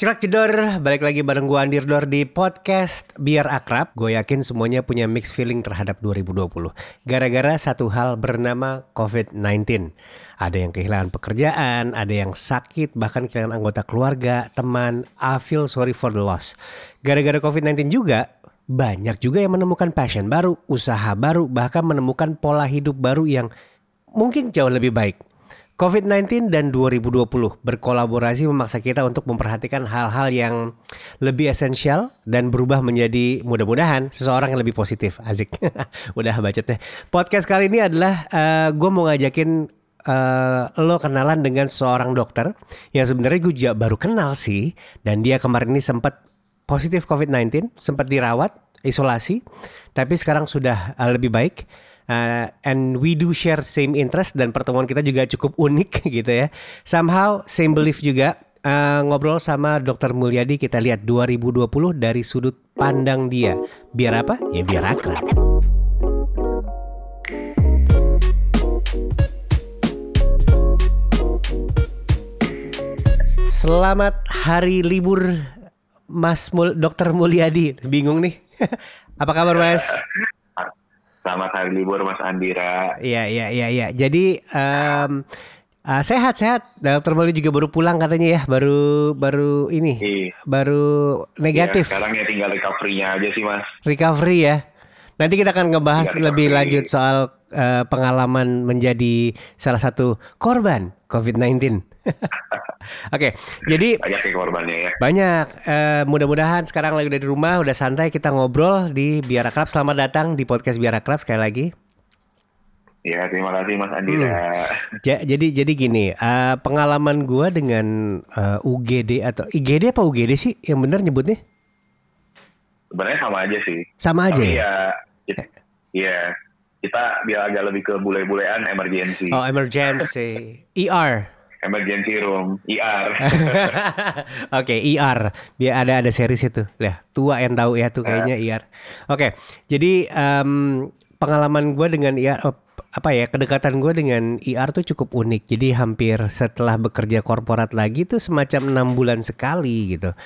Cilak jedor, balik lagi bareng gue Andir Dor di podcast Biar Akrab. Gue yakin semuanya punya mixed feeling terhadap 2020. Gara-gara satu hal bernama COVID-19. Ada yang kehilangan pekerjaan, ada yang sakit, bahkan kehilangan anggota keluarga, teman. I feel sorry for the loss. Gara-gara COVID-19 juga, banyak juga yang menemukan passion baru, usaha baru, bahkan menemukan pola hidup baru yang mungkin jauh lebih baik. COVID-19 dan 2020 berkolaborasi memaksa kita untuk memperhatikan hal-hal yang lebih esensial dan berubah menjadi mudah-mudahan seseorang yang lebih positif. Azik. Udah bacotnya. Podcast kali ini adalah uh, gue mau ngajakin uh, lo kenalan dengan seorang dokter yang sebenarnya gue juga baru kenal sih dan dia kemarin ini sempat positif COVID-19, sempat dirawat, isolasi, tapi sekarang sudah uh, lebih baik Uh, and we do share same interest dan pertemuan kita juga cukup unik gitu ya. Somehow same belief juga. Uh, ngobrol sama Dr. Mulyadi kita lihat 2020 dari sudut pandang dia. Biar apa? Ya biar akrab. Selamat hari libur Mas Mul Dr. Mulyadi. Bingung nih. Apa kabar Mas? Selamat hari libur Mas Andira. Iya iya iya iya. Jadi um, uh, sehat sehat. Dokter Moli juga baru pulang katanya ya, baru baru ini, iya. baru negatif. Ya, sekarang ya tinggal recovery-nya aja sih Mas. Recovery ya. Nanti kita akan ngebahas ya, lebih lanjut soal uh, pengalaman menjadi salah satu korban COVID-19. Oke, okay, jadi banyak ya korbannya ya. Banyak. Uh, mudah-mudahan sekarang lagi dari rumah, udah santai kita ngobrol di Biar Akrab. Selamat datang di podcast Biar Akrab sekali lagi. Ya, terima kasih Mas Andira. Hmm. Ja, jadi jadi gini, uh, pengalaman gua dengan uh, eh, UGD atau IGD apa UGD sih yang benar nyebutnya? Sebenarnya sama aja sih. Sama aja Tapi ya. Iya. Ya, kita biar agak lebih ke bule-bulean emergency. Oh, emergency. ER emergency room ER. Oke, okay, ER. Biar ada ada series itu. Ya, tua yang tahu ya tuh kayaknya uh. ER. Oke. Okay, jadi um, pengalaman gue dengan ER oh, apa ya kedekatan gue dengan ER tuh cukup unik. Jadi hampir setelah bekerja korporat lagi tuh semacam enam bulan sekali gitu.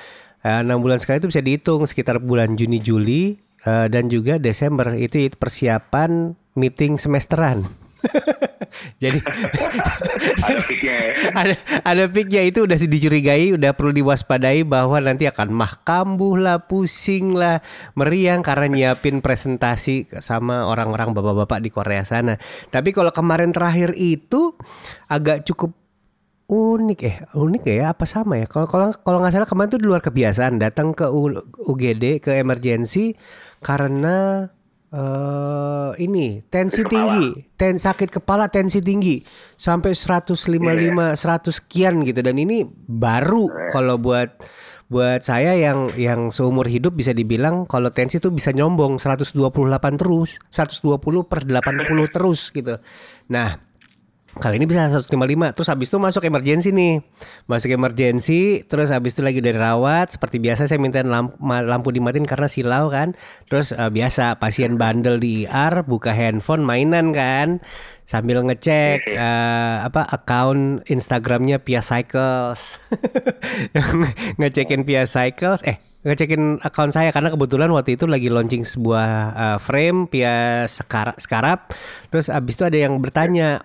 Eh, enam uh, bulan sekali itu bisa dihitung sekitar bulan Juni Juli uh, dan juga Desember itu persiapan meeting semesteran. Jadi ada piknya ya. Ada ada piknya itu udah dicurigai, udah perlu diwaspadai bahwa nanti akan mah kambuh lah, pusing lah, meriang karena nyiapin presentasi sama orang-orang bapak-bapak di Korea sana. Tapi kalau kemarin terakhir itu agak cukup unik eh unik ya apa sama ya kalau kalau kalau nggak salah kemarin tuh di luar kebiasaan datang ke UGD ke emergency karena uh, ini tensi tinggi, ten sakit kepala tensi tinggi sampai 155 yeah. 100 sekian gitu dan ini baru yeah. kalau buat buat saya yang yang seumur hidup bisa dibilang kalau tensi tuh bisa nyombong 128 terus, 120 per 80 terus gitu. Nah, kali ini bisa 155 terus habis itu masuk emergency nih. Masuk emergency terus habis itu lagi udah rawat seperti biasa saya minta lampu, lampu dimatiin karena silau kan. Terus uh, biasa pasien bandel di IR buka handphone mainan kan. Sambil ngecek uh, apa account Instagramnya Pia Cycles. Ngecekin Pia Cycles. Eh ngecekin account saya karena kebetulan waktu itu lagi launching sebuah uh, frame Pia Sekarap, Sekarap terus abis itu ada yang bertanya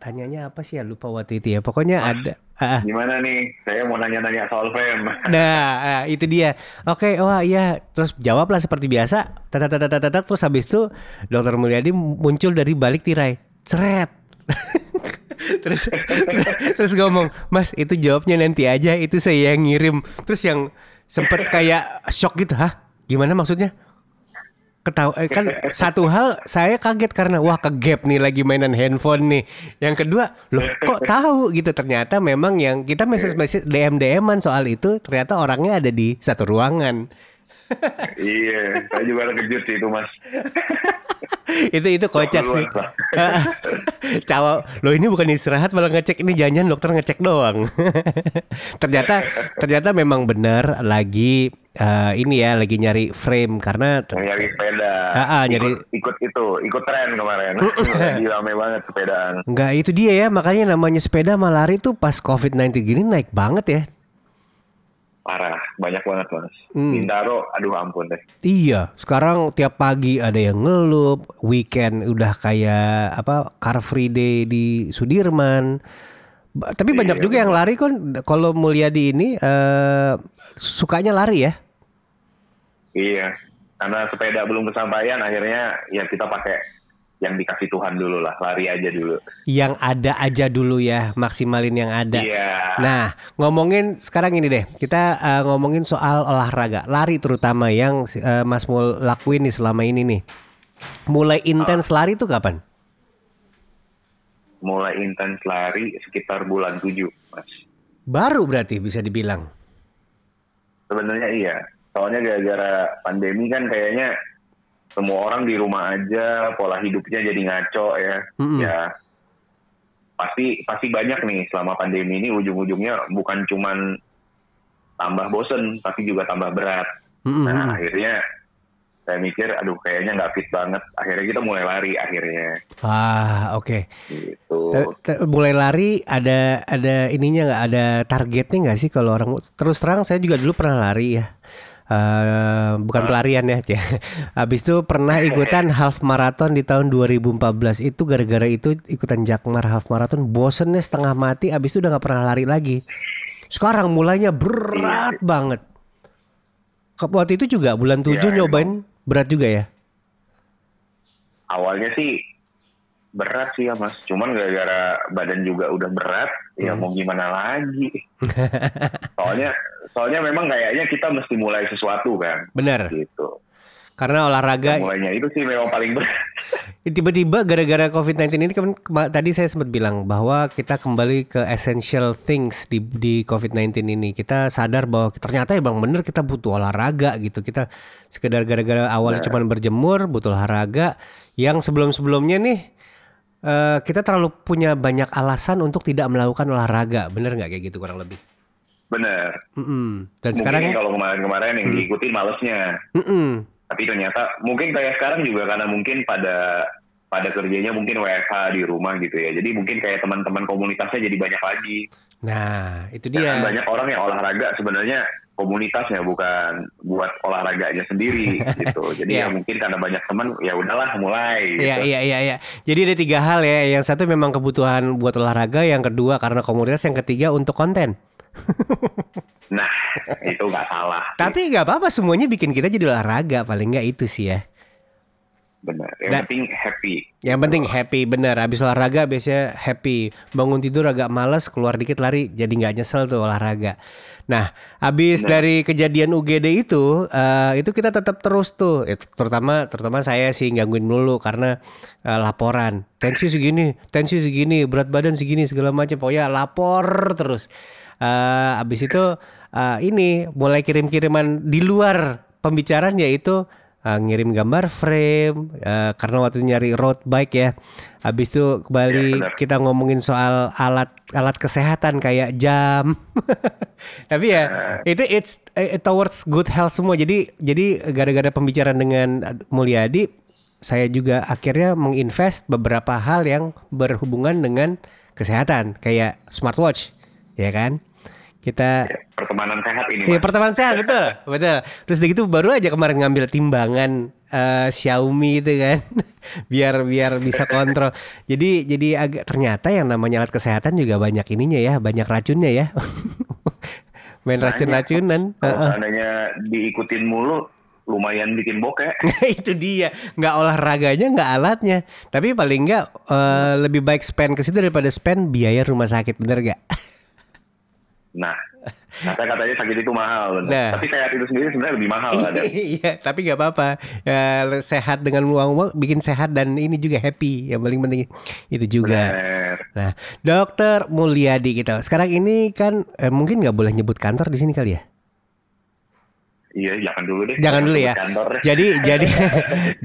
tanyanya apa sih ya? Lupa waktu itu ya. Pokoknya ah, ada uh, gimana nih? Saya mau nanya-nanya soal frame nah uh, itu dia. Oke okay, wah iya. Terus jawablah seperti biasa. Tata tata tata tata terus habis itu dokter Mulyadi muncul dari balik tirai. Ceret. Terus terus ngomong mas itu jawabnya nanti aja. Itu saya yang ngirim. Terus yang sempet kayak shock gitu hah? Gimana maksudnya ketahu eh, kan satu hal saya kaget karena wah kegap nih lagi mainan handphone nih. Yang kedua, loh kok tahu gitu ternyata memang yang kita message-message DM-DM-an soal itu ternyata orangnya ada di satu ruangan. iya, saya juga terkejut sih itu mas. itu itu kocak sih. Cawa, lo ini bukan istirahat malah ngecek ini janjian dokter ngecek doang. ternyata ternyata memang benar lagi uh, ini ya lagi nyari frame karena nyari sepeda. Uh, uh, nyari ikut, ikut itu, ikut tren kemarin. lagi rame banget sepedaan. Enggak, itu dia ya, makanya namanya sepeda sama lari tuh pas Covid-19 gini naik banget ya. Parah banyak banget mas Hmm. Bintaro aduh ampun deh Iya, sekarang tiap pagi ada yang ngelup, weekend udah kayak apa Car Free Day di Sudirman. Ba- Tapi banyak Iya, juga yang lari kan kalau Mulyadi ini eh sukanya lari ya. iya karena sepeda belum kesampaian akhirnya ya kita pakai yang dikasih Tuhan dulu lah lari aja dulu Yang ada aja dulu ya, maksimalin yang ada. iya Nah, ngomongin sekarang ini deh, kita eh, ngomongin soal olahraga, lari terutama yang eh, Mas Mul lakuin nih selama ini nih. Mulai intens lari tuh kapan? mulai intens lari sekitar bulan 7 mas Baru berarti bisa dibilang. sebenarnya iya soalnya gara-gara pandemi kan kayaknya semua orang di rumah aja pola hidupnya jadi ngaco ya Mm-mm. ya pasti pasti banyak nih selama pandemi ini ujung-ujungnya bukan cuman tambah bosen tapi juga tambah berat Mm-mm. nah akhirnya saya mikir aduh kayaknya nggak fit banget akhirnya kita mulai lari akhirnya Ah, oke. gitu Te- te- Mulai lari ada ada ininya nggak ada targetnya nggak sih kalau orang terus terang saya juga dulu pernah lari ya. Eh, bukan pelarian ya, Cia. Habis itu pernah ikutan half marathon di tahun 2014 itu gara-gara itu ikutan Jakmar half marathon bosennya setengah mati habis itu udah nggak pernah lari lagi. Sekarang mulainya berat banget. Ke- Waktu itu juga bulan 7 Iya, nyobain berat juga ya. awalnya sih berat sih ya mas cuman gara-gara badan juga udah berat ya Hmm. mau gimana lagi soalnya soalnya memang kayaknya kita mesti mulai sesuatu kan Bener. gitu Karena olahraga mulainya itu sih memang paling berat Tiba-tiba gara-gara COVID-19 ini kan tadi saya sempat bilang bahwa kita kembali ke essential things di di COVID-19 ini. Kita sadar bahwa ternyata ya Bang bener kita butuh olahraga gitu. Kita sekedar gara-gara awalnya cuma berjemur, butuh olahraga yang sebelum-sebelumnya nih eh, kita terlalu punya banyak alasan untuk tidak melakukan olahraga. Bener nggak kayak gitu kurang lebih? bener Mm-mm. Dan mungkin sekarang kalau kemarin-kemarin yang diikutin malesnya Mm-mm. tapi ternyata mungkin kayak sekarang juga karena mungkin pada pada kerjanya mungkin WFH di rumah gitu ya jadi mungkin kayak teman-teman komunitasnya jadi banyak lagi Nah, itu Dan dia. banyak orang yang olahraga sebenarnya komunitasnya bukan buat olahraganya sendiri gitu. Jadi Iya. ya mungkin karena banyak teman ya udahlah mulai. Gitu. Iya iya iya iya. Jadi ada tiga hal ya. Yang satu memang kebutuhan buat olahraga, yang kedua karena komunitas, yang ketiga untuk konten. Nah itu nggak salah. Tapi nggak apa-apa semuanya bikin kita jadi olahraga paling nggak itu sih ya. Benar. Yang Nah. penting happy. Yang penting happy bener. Habis olahraga biasanya happy. Bangun tidur agak males, keluar dikit lari, jadi nggak nyesel tuh olahraga. Nah, habis dari kejadian UGD itu, eh, itu kita tetap terus tuh, Eh, terutama terutama saya sih gangguin dulu karena eh, laporan. Tensi segini, tensi segini, berat badan segini segala macam. Pokoknya lapor terus. Eh, habis itu eh, ini mulai kirim-kiriman di luar pembicaraan yaitu eh, ngirim gambar frame eh, karena waktu nyari road bike ya. Habis itu kembali Ya, benar. kita ngomongin soal alat alat kesehatan kayak jam. Tapi ya itu it's eh, towards good health semua. Jadi jadi gara-gara pembicaraan dengan Mulyadi saya juga akhirnya menginvest beberapa hal yang berhubungan dengan kesehatan kayak smartwatch, ya kan? Kita pertemanan sehat ini. Iya pertemanan sehat betul betul. Terus gitu baru aja kemarin ngambil timbangan eh, Xiaomi itu kan, biar biar bisa kontrol. Jadi jadi agak ternyata yang namanya alat kesehatan juga banyak ininya ya, banyak racunnya ya. Main racun-racunan. Kalau Heeh. seandainya diikutin mulu lumayan bikin bokeh. itu dia nggak olahraganya nggak alatnya tapi paling nggak eh, lebih baik spend ke situ daripada spend biaya rumah sakit bener gak Nah, kata katanya sakit itu mahal. bener. Nah. Tapi sehat itu sendiri sebenarnya lebih mahal ada. iya tapi nggak apa-apa Ya, sehat dengan uang bikin sehat dan ini juga happy yang paling penting itu juga Bener. nah dokter Mulyadi kita sekarang ini kan eh, mungkin nggak boleh nyebut kantor di sini kali ya Iya, jangan dulu deh. Jangan dulu ya. Kantor. Jadi jadi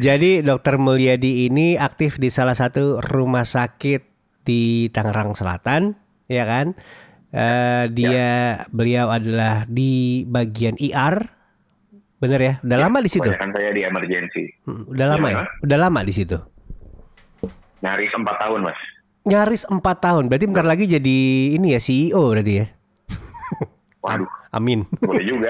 jadi Dokter Mulyadi ini aktif di salah satu rumah sakit di Tangerang Selatan, ya kan? Eh, dia beliau adalah di bagian IR, bener ya? Udah lama di situ? Saya di emergency. Hmm, Udah lama ya? Gimana? Udah lama di situ. Nyaris empat tahun, Mas. Nyaris empat tahun. Berarti bentar lagi jadi ini ya CEO berarti ya? Waduh, Amin. boleh juga.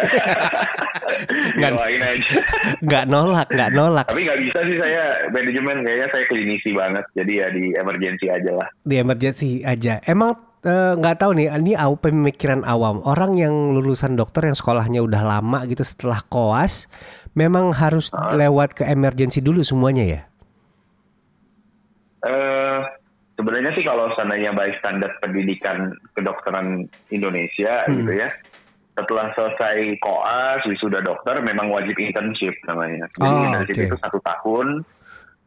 Nggak- aja. Nggak nolak, nggak nolak. Tapi nggak bisa sih saya manajemen kayaknya saya klinisi banget. Jadi ya di emergency aja lah. Di emergency aja. Emang eh, nggak tahu nih, ini pemikiran awam. Orang yang lulusan dokter yang sekolahnya udah lama gitu setelah koas, memang harus lewat ke emergency dulu semuanya ya? Eh sebenarnya sih kalau seandainya baik standar pendidikan kedokteran Indonesia Hmm. gitu ya. Setelah selesai koas, wisuda dokter, memang wajib internship namanya. Jadi Oh, internship oke. itu satu tahun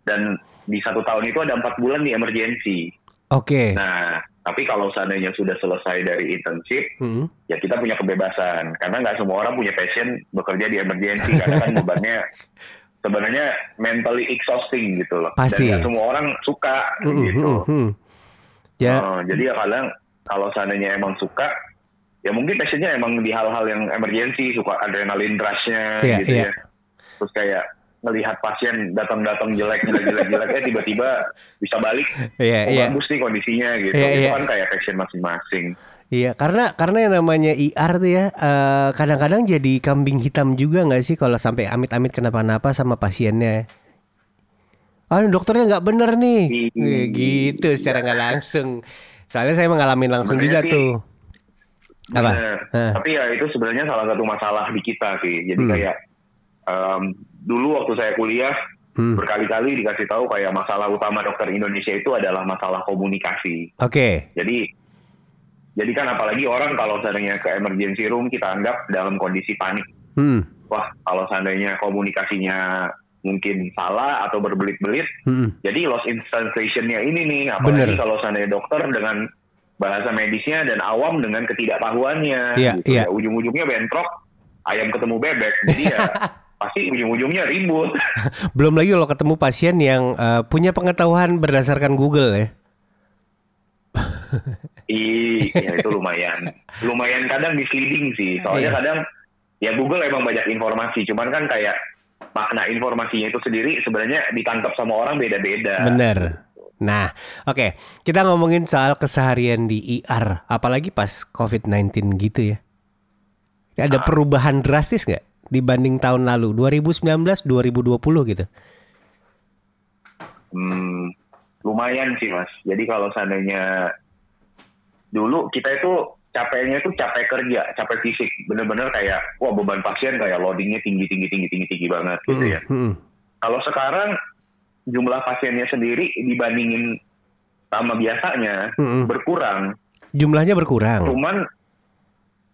dan di satu tahun itu ada empat bulan di emergency. Oke. Nah, tapi kalau seandainya sudah selesai dari internship, Hmm. ya kita punya kebebasan. Karena nggak semua orang punya passion bekerja di emergency. karena kan bebannya sebenarnya mentally exhausting gitu loh. Pasti. Dan semua orang suka Hmm, gitu. hmm, hmm. Ya, Oh, jadi ya kadang kalau seandainya emang suka, ya mungkin passionnya emang di hal-hal yang emergency, suka adrenalin rush-nya Iya, gitu iya. ya. Terus kayak ngelihat pasien datang-datang jelek, jelek, jelek, jelek, eh tiba-tiba bisa balik, iya, oh iya. bagus nih kondisinya gitu. Iya, Itu iya. kan kayak passion masing-masing. Iya, karena karena yang namanya IR tuh ya eh, kadang-kadang jadi kambing hitam juga nggak sih kalau sampai amit-amit kenapa-napa sama pasiennya. Ah, dokternya nggak bener nih. Eh, gitu secara nggak langsung. Soalnya saya mengalami langsung juga Sebenarnya sih, tuh. Apa? Hah. Tapi ya itu sebenarnya salah satu masalah di kita sih. Jadi Hmm. kayak em, dulu waktu saya kuliah Hmm. berkali-kali dikasih tahu kayak masalah utama dokter Indonesia itu adalah masalah komunikasi. Oke. Jadi jadi kan apalagi orang kalau seandainya ke emergency room kita anggap dalam kondisi panik. Hmm. Wah, kalau seandainya komunikasinya mungkin salah atau berbelit-belit, Hmm. jadi lost in translation-nya ini nih. Apalagi Bener. kalau seandainya dokter dengan bahasa medisnya dan awam dengan ketidaktahuannya. Iya, gitu iya. ya. Ujung-ujungnya bentrok, ayam ketemu bebek. Jadi ya pasti ujung-ujungnya ribut. Belum lagi kalau ketemu pasien yang eh, punya pengetahuan berdasarkan Google ya. Ih, ya itu lumayan. Lumayan kadang misleading sih. Soalnya Iya. kadang ya Google emang banyak informasi, cuman kan kayak makna informasinya itu sendiri sebenarnya ditangkap sama orang beda-beda. Bener. Nah, oke, kita ngomongin soal keseharian di IR, apalagi pas COVID-19 gitu ya. Ada perubahan drastis nggak dibanding tahun lalu, 2019, 2020 gitu? Hmm, lumayan sih mas. Jadi kalau seandainya dulu kita itu capeknya itu capek kerja, capek fisik, bener-bener kayak wah beban pasien kayak loadingnya tinggi tinggi tinggi tinggi tinggi banget gitu ya. Mm-mm. Kalau sekarang jumlah pasiennya sendiri dibandingin sama biasanya Mm-mm. berkurang, Jumlahnya berkurang. cuman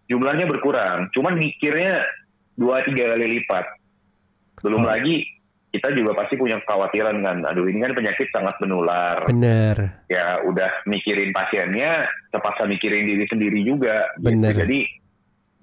jumlahnya berkurang, cuman mikirnya dua tiga kali lipat. Belum Oh. lagi kita juga pasti punya kekhawatiran kan, aduh ini kan penyakit sangat menular. Bener. ya udah mikirin pasiennya, terpaksa mikirin diri sendiri juga. gitu. Bener. Jadi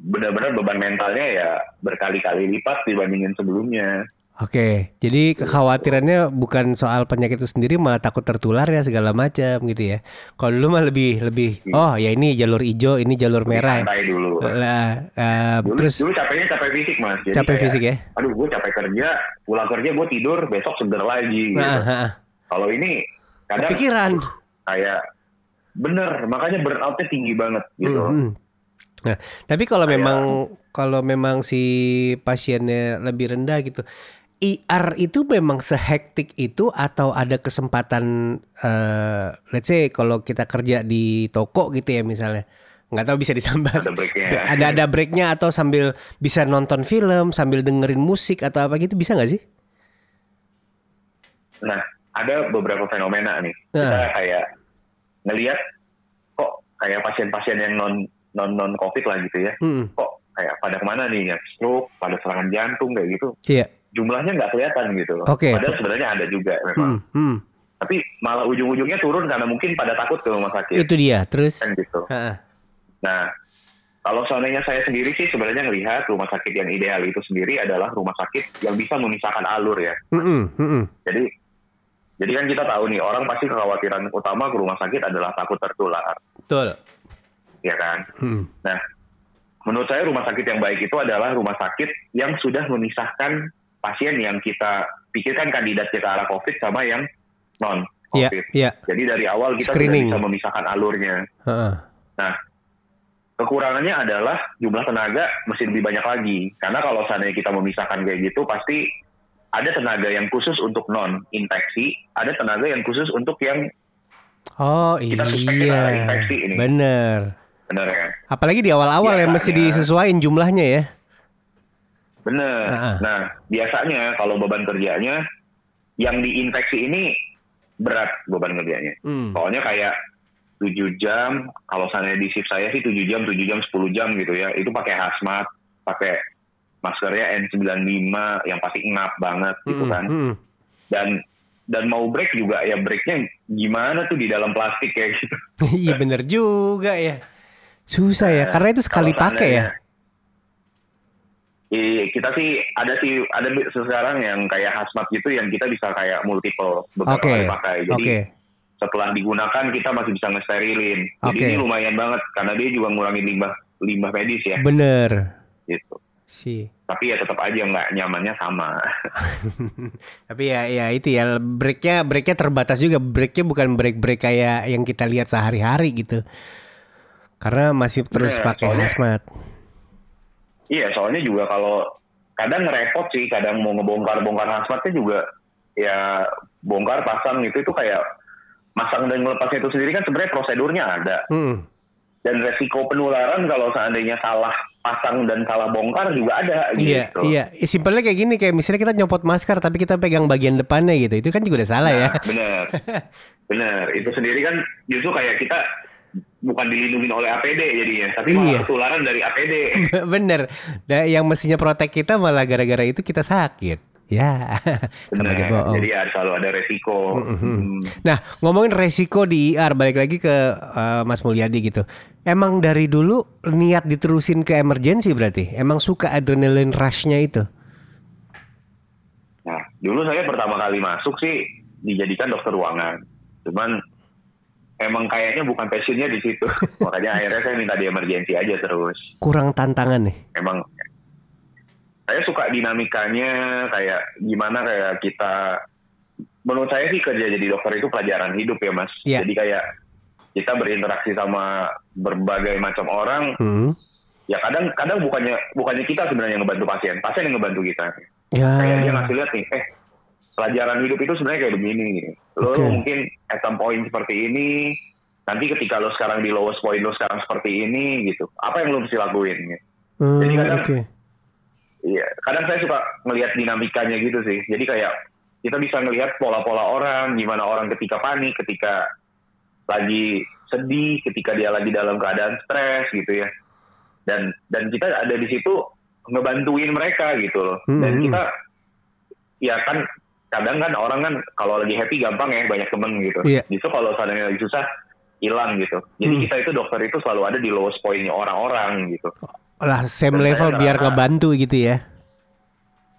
benar-benar beban mentalnya ya berkali-kali lipat dibandingin sebelumnya. Oke, jadi kekhawatirannya bukan soal penyakit itu sendiri, malah takut tertular ya segala macam gitu ya. Kalau dulu mah lebih lebih, oh ya ini jalur hijau, ini jalur merah. Santai dulu. Lah, eh, Dulu, terus dulu capeknya capek fisik mas. Jadi capek kayak, fisik ya? Aduh gue capek kerja, pulang kerja gue tidur, besok seger lagi. Gitu. Nah, ah, ah. Kalau ini kadang kepikiran. kayak bener, makanya burnoutnya tinggi banget gitu. Hmm, hmm. Nah, tapi kalau memang kalau memang si pasiennya lebih rendah gitu, IR itu memang sehektik itu atau ada kesempatan, eh let's say kalau kita kerja di toko gitu ya misalnya, nggak tahu bisa disambat. Ada breaknya. Ada ada breaknya atau sambil bisa nonton film, sambil dengerin musik atau apa gitu bisa nggak sih? Nah, ada beberapa fenomena nih. Kita Nah. kayak ngelihat kok kayak pasien-pasien yang non non non covid lah gitu ya. Hmm, Kok kayak pada ke mana nih ya stroke, pada serangan jantung kayak gitu. iya. Jumlahnya nggak kelihatan gitu. Oke. Padahal sebenarnya ada juga memang. Hmm, hmm. Tapi malah ujung-ujungnya turun karena mungkin pada takut ke rumah sakit Itu dia. Terus, kan gitu. Ha-ha. Nah, kalau seandainya saya sendiri sih sebenarnya ngelihat rumah sakit yang ideal itu sendiri adalah rumah sakit yang bisa memisahkan alur ya. Hmm, hmm, hmm. Jadi jadi kan kita tahu nih orang pasti kekhawatiran utama ke rumah sakit adalah takut tertular, betul. ya kan? Hmm. Nah, menurut saya rumah sakit yang baik itu adalah rumah sakit yang sudah memisahkan pasien yang kita pikirkan kandidat ke arah COVID sama yang non Iya, COVID. iya. Jadi dari awal kita Screening. sudah bisa memisahkan alurnya. Ha-ha. Nah, kekurangannya adalah jumlah tenaga mesti lebih banyak lagi. Karena kalau seandainya kita memisahkan kayak gitu, pasti ada tenaga yang khusus untuk non infeksi, ada tenaga yang khusus untuk yang Oh Kita kita iya, infeksi ini. bener. benar ya. Apalagi di awal-awal ya mesti Biasanya. disesuaikan jumlahnya ya. Bener. Ah. Nah, biasanya kalau beban kerjanya yang diinfeksi ini berat beban kerjanya. Hmm. Soalnya kayak 7 jam, kalau misalnya di shift saya sih 7 jam, 7 jam, 10 jam gitu ya. Itu pakai hazmat, pakai maskernya N95 yang pasti ngap banget gitu Hmm, kan. hmm. Dan dan mau break juga ya breaknya gimana tuh di dalam plastik kayak gitu. Iya bener juga ya. Susah ya, karena itu sekali pakai ya. Iya, kita sih ada sih ada sekarang yang kayak hazmat gitu yang kita bisa kayak multiple beberapa Oke, kali pakai. Jadi oke. setelah digunakan kita masih bisa nge-sterilin. Jadi Oke. ini lumayan banget karena dia juga ngurangin limbah limbah medis ya Bener. gitu. Sih. Tapi ya tetap aja nggak nyamannya sama. Tapi ya ya itu ya breaknya breaknya terbatas juga breaknya bukan break break kayak yang kita lihat sehari-hari gitu. Karena masih terus Bener, pakai hazmat. Iya, soalnya juga kalau kadang ngerepot sih, kadang mau ngebongkar-bongkar hazmatnya juga ya bongkar pasang itu itu kayak masang dan melepasnya itu sendiri kan sebenarnya prosedurnya ada. Hmm. dan resiko penularan kalau seandainya salah pasang dan salah bongkar juga ada Iya, gitu. iya. Simpelnya kayak gini, kayak misalnya kita nyopot masker tapi kita pegang bagian depannya gitu. Itu kan juga udah salah ya. Nah, bener, bener. Itu sendiri kan justru kayak kita bukan dilindungi oleh APD jadinya, tapi Iya. malah ketularan dari APD. Bener. Dan yang mestinya protek kita malah gara-gara itu kita sakit. Ya, sama aja bohong. Jadi ya selalu ada resiko. Hmm. Nah, ngomongin resiko di IR, balik lagi ke eh, Mas Mulyadi gitu. Emang dari dulu niat diterusin ke emergency berarti? Emang suka adrenaline rush-nya itu? Nah, dulu saya pertama kali masuk sih dijadikan dokter ruangan. Cuman emang kayaknya bukan passionnya di situ. Makanya akhirnya saya minta di emergency aja terus. Kurang tantangan nih. emang saya suka dinamikanya kayak gimana kayak kita menurut saya sih kerja jadi dokter itu pelajaran hidup ya mas Iya. jadi kayak kita berinteraksi sama berbagai macam orang Hmm. ya kadang kadang bukannya bukannya kita sebenarnya yang ngebantu pasien pasien yang ngebantu kita Ya. kayak dia ngasih lihat nih eh pelajaran hidup itu sebenarnya kayak begini lo Oke. mungkin at some point seperti ini nanti ketika lo sekarang di lowest point lo sekarang seperti ini gitu apa yang lo mesti lakuin gitu. Hmm, Jadi kadang- Oke. Iya, kadang saya suka ngelihat dinamikanya gitu sih. Jadi kayak kita bisa ngelihat pola-pola orang, gimana orang ketika panik, ketika lagi sedih, ketika dia lagi dalam keadaan stres gitu ya. Dan dan kita ada di situ ngebantuin mereka gitu loh. Dan Hmm. kita ya kan kadang kan orang kan kalau lagi happy gampang ya banyak temen gitu. Iya. Justru kalau seandainya lagi susah hilang gitu. Jadi Hmm. kita itu dokter itu selalu ada di lowest point-nya orang-orang gitu. Lah same Dan level biar ngebantu gitu ya.